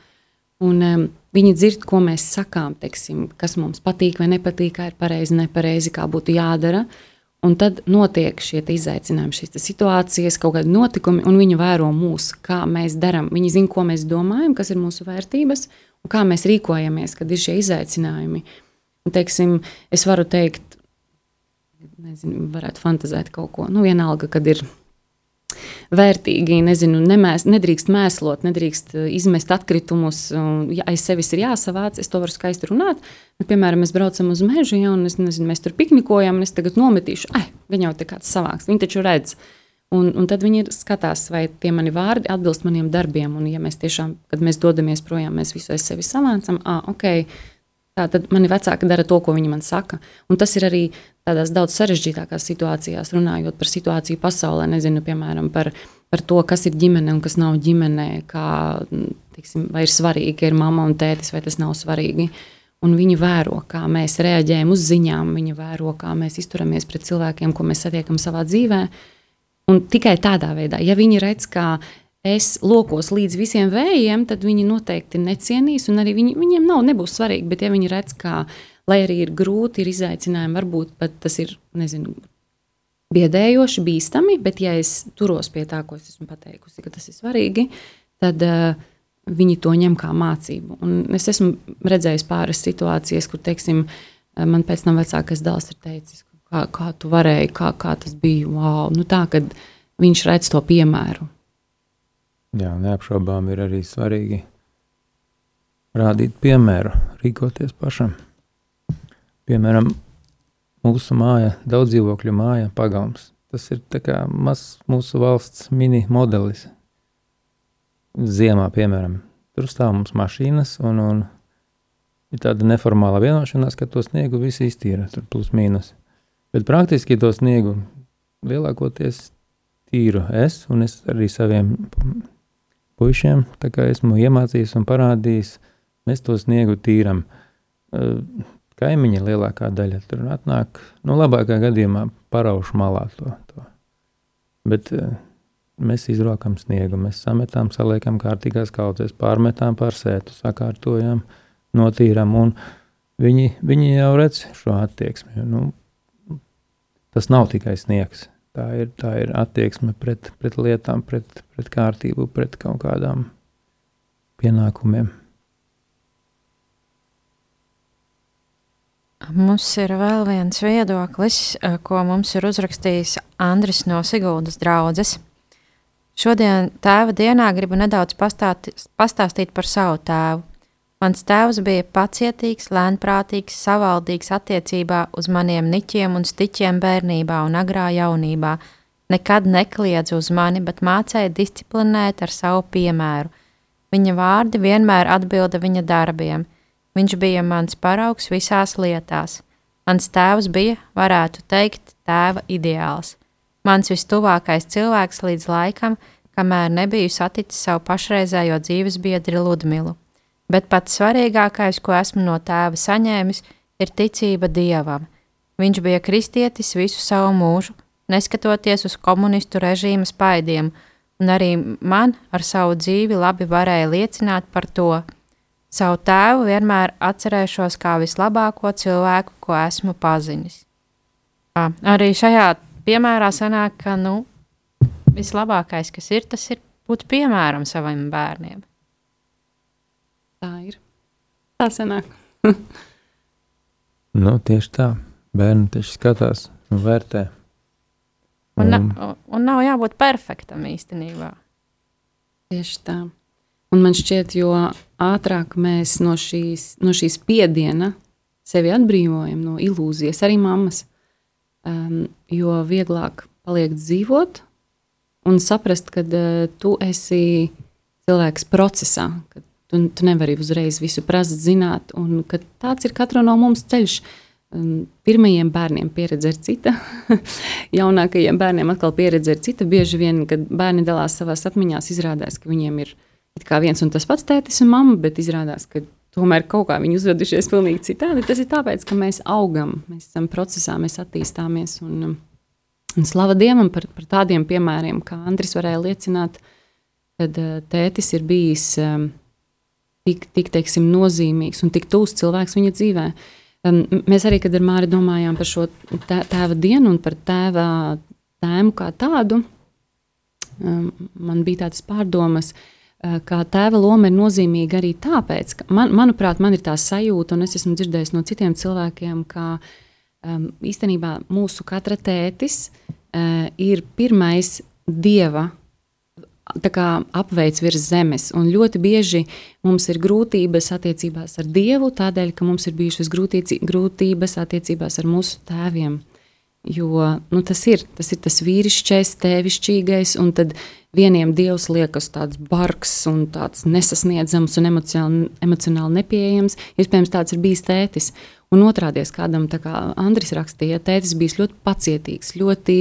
Un, um, viņi dzird, ko mēs sakām, teiksim, kas mums patīk vai nepatīk, kā ir pareizi, nepareizi, kā būtu jādara. Un tad notiek šie izaicinājumi, šīs situācijas, kaut kādi notikumi, un viņi vēro mūs, kā mēs darām. Viņi zina, ko mēs domājam, kas ir mūsu vērtības un kā mēs rīkojamies, kad ir šie izaicinājumi. Un, teiksim, es varu teikt, nezinu, varētu fantazēt kaut ko. Nu, vienalga, kad ir vērtīgi, nezinu, nemēs, nedrīkst mēslot, nedrīkst uh, izmest atkritumus, ja aiz sevis ir jāsavāc, es to varu skaisti runāt. Bet, piemēram, mēs braucam uz mežu, ja, un es, nezinu, mēs tur piknikojam, un es tagad nometīšu, ah, viņa jau te kāds savāks, viņi taču redz. Un, un tad viņi skatās, vai tie mani vārdi atbilst maniem darbiem. Un, ja mēs tiešām, kad mēs dodamies projām, mēs visu aiz sevis savācam, ah, ok, Tā tad mani vecāki dara to, ko viņi man saka. Un tas ir arī tādās daudz sarežģītākās situācijās, runājot par situāciju pasaulē, nezinu, piemēram, par, par to, kas ir ģimene un kas nav ģimenē, kā, tiksim, vai ir svarīgi, ka ir mamma un tētis, vai tas nav svarīgi. Un viņi vēro, kā mēs reaģējam uz ziņām, viņi vēro, kā mēs izturamies pret cilvēkiem, ko mēs satiekam savā dzīvē. Un tikai tādā veidā, ja viņi redz, kā es lokos līdz visiem vējiem, tad viņi noteikti necienīs, arī viņi, viņiem nav, nebūs svarīgi. Bet, ja viņi redz, ka, lai arī ir grūti, ir izaicinājumi, varbūt pat tas ir, nezinu, biedējoši, bīstami, bet, ja es turos pie tā, ko es esmu pateikusi, ka tas ir svarīgi, tad uh, viņi to ņem kā mācību. Un es esmu redzējis pāris situācijas, kur, teiksim, man pēc tam vecākais dēls ir teicis, kā, kā tu varēji, kā, kā tas bija. Wow. Nu, tā, kad viņš redz to piemēru. Jā, neapšaubām ir arī svarīgi rādīt piemēru, rīkoties pašam. Piemēram, mūsu māja, daudz dzīvokļu māja, pagalms. Tas ir mazs mūsu valsts mini modelis. Ziemā, piemēram, tur stāv mums mašīnas, un, un ir tāda neformāla vienošanās, ka to sniegu visi iztīra, tur plus mīnus. Bet praktiski to sniegu lielākoties tīru es un es arī saviem puišiem esmu iemācījis un parādījis, mēs to sniegu tīram. Kaimiņi lielākā daļa tur atnāk, nu, labākā gadījumā paraušu malā to. to. Bet mēs izrokam sniegu, mēs sametām, saliekam kārtīgās kaudzēs, pārmetām pār sētu, sakārtojam, notīram, un viņi, viņi jau redz šo attieksmi. Nu, tas nav tikai sniegs. Tā ir, tā ir attieksme pret, pret lietām, pret, pret kārtību, pret kaut kādām pienākumiem. Mums ir vēl viens viedoklis, eh, ko mums ir uzrakstījis Andris no Siguldas draudzes. Šodien tēva dienā gribu nedaudz pastāti, pastāstīt par savu tēvu. Mans tēvs bija pacietīgs, lēnprātīgs, savaldīgs attiecībā uz maniem niķiem un stiķiem bērnībā un agrā jaunībā. Nekad nekliedz uz mani, bet mācīja disciplinēt ar savu piemēru. Viņa vārdi vienmēr atbilda viņa darbiem. Viņš bija mans paraugs visās lietās. Mans tēvs bija, varētu teikt, tēva ideāls. Mans vistuvākais cilvēks līdz laikam, kamēr nebiju saticis savu pašreizējo dzīves biedri Ludmilu bet pats svarīgākais, ko esmu no tēva saņēmis, ir ticība dievam. Viņš bija kristietis visu savu mūžu, neskatoties uz komunistu režīma spaidiem, un arī man ar savu dzīvi labi varēja liecināt par to. Savu tēvu vienmēr atcerēšos kā vislabāko cilvēku, ko esmu pazinis. Jā, arī šajā piemērā sanāk, ka nu, vislabākais, kas ir, tas ir būt piemēram saviem bērniem. Tā ir. Tā sanāk. Nu, tieši tā. Bērni taču skatās un vērtē. Un, Un- na, un nav jābūt perfektam īstenībā. Tieši tā. Un man šķiet, jo ātrāk mēs no šīs, no šīs spiediena sevi atbrīvojam no ilūzijas, arī mammas, um, jo vieglāk paliek dzīvot un saprast, ka uh, tu esi cilvēks procesā, ka tu, tu nevari uzreiz visu prast, zināt, un tāds ir katra no mums ceļš. Pirmajiem bērniem pieredze ir cita, jaunākajiem bērniem atkal pieredze ir cita. Bieži vien, kad bērni dalās savās atmiņās, izrādās, ka viņiem ir viens un tas pats tētis un mamma, bet izrādās, ka tomēr kaut kā viņi uzvedušies pilnīgi citādi. Tas ir tāpēc, ka mēs augam, mēs esam procesā, mēs attīstāmies. Un, un slava Dievam par, par tādiem piemēriem, kā Andris varēja liecināt, kad uh, tētis ir bijis um, tik, tik teiksim, nozīmīgs un tik tūs cilvēks viņa dzīvē. Um, mēs arī, kad ar Māri domājām par šo tē- tēva dienu un par tēva tēmu kā tādu, um, man bija tādas pārdomas, uh, ka tēva loma ir nozīmīga arī tāpēc, ka, man, manuprāt, man ir tā sajūta, un es esmu dzirdējis no citiem cilvēkiem, ka um, īstenībā mūsu katra tētis uh, ir pirmais dieva kā apveids virs zemes. Un ļoti bieži mums ir grūtības attiecībās ar Dievu, tādēļ, ka mums ir bijušas grūtības attiecībās ar mūsu tēviem. Jo nu, tas ir tas, ir tas vīrišķais, tēvišķīgais, un tad vieniem dievs liekas tāds bargs un tāds nesasniedzams un emocionāli, emocionāli nepieejams. Iespējams, tāds ir bijis tētis. Un otrādi, kādam, kā Andris rakstīja, tētis bija ļoti pacietīgs, ļoti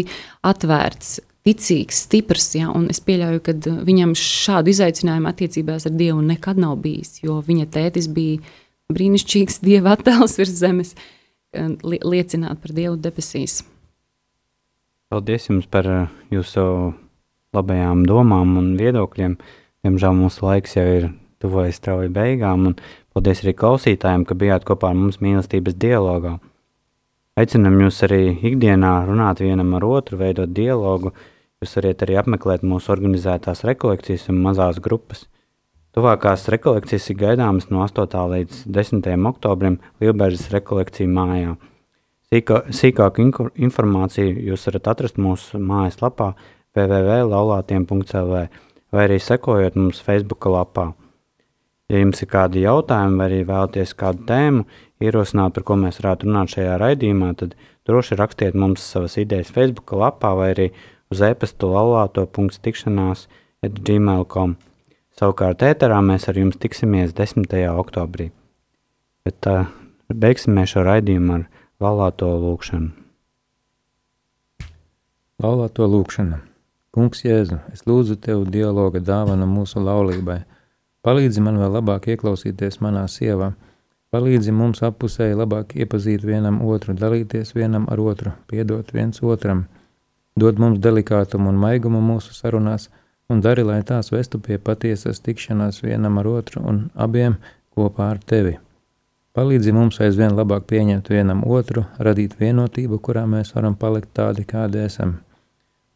atvērts, ticīgs, stiprs. Ja, es pieļauju, ka viņam šādu izaicinājumu attiecībās ar Dievu nekad nav bijis, jo viņa tētis bija brīnišķīgs dieva attēls virs zemes, li liecināt par Dievu debesīs. Paldies jums par uh, jūsu labajām domām un viedokļiem. Diemžēl mūsu laiks jau ir tuvojas strauji beigām, un paldies arī klausītājiem, ka bijāt kopā ar mums mīlestības dialogā. Aicinam jūs arī ikdienā runāt vienam ar otru, veidot dialogu. Jūs varat arī apmeklēt mūsu organizētās rekolekcijas un mazās grupas. Tuvākās rekolekcijas ir gaidāmas no 8. līdz 10. oktobrim Lielbērzes rekolekciju mājā. Sīkā, sīkāku informāciju jūs varat atrast mūsu mājaslapā www.laulātiem.cl vai arī sekojot mums Facebook lapā. Ja jums ir kādi jautājumi vai arī vēlaties kādu tēmu ierosināt, par ko mēs varētu runāt šajā raidījumā, tad droši rakstiet mums savas idejas Facebook lapā vai arī uz e-pastu laulāto.tikšanās at gmail.com. Savukārt ēterā mēs ar jums tiksimies 10. oktobrī. Bet uh, beigsim šo raidījumu ar laulāto lūkšanu. Laulāto lūkšana. Kungs, Jēzu, es lūdzu tev dialoga dāvanu mūsu laulībai. Palīdzi man vēl labāk ieklausīties manā sievā. Palīdzi mums appusēji labāk iepazīt vienam otru, dalīties vienam ar otru, piedot viens otram. Dod mums delikātumu un maigumu mūsu sarunās, un dari, lai tās vestu pie patiesas tikšanās vienam ar otru un abiem kopā ar tevi. Palīdzi mums aizvien labāk pieņemt vienam otru, radīt vienotību, kurā mēs varam palikt tādi, kādi esam.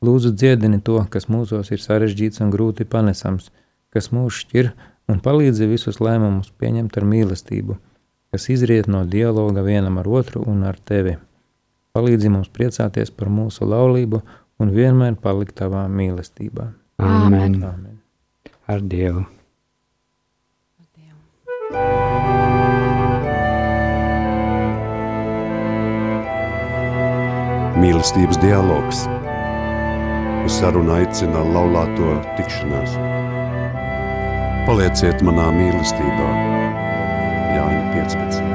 Lūdzu, dziedini to, kas mūsos ir sarežģīts un grūti panesams, kas mūs šķir, un palīdzi visus lēmumus pieņemt ar mīlestību, kas izriet no dialoga vienam ar otru un ar tevi. Palīdzi mums priecāties par mūsu laulību un vienmēr palikt tavā mīlestībā. Amen. Amen. Ar Dievu! Mīlestības dialogs. Uz sarunu aicina laulāto tikšanās. Palieciet manā mīlestībā, Jāņa 15.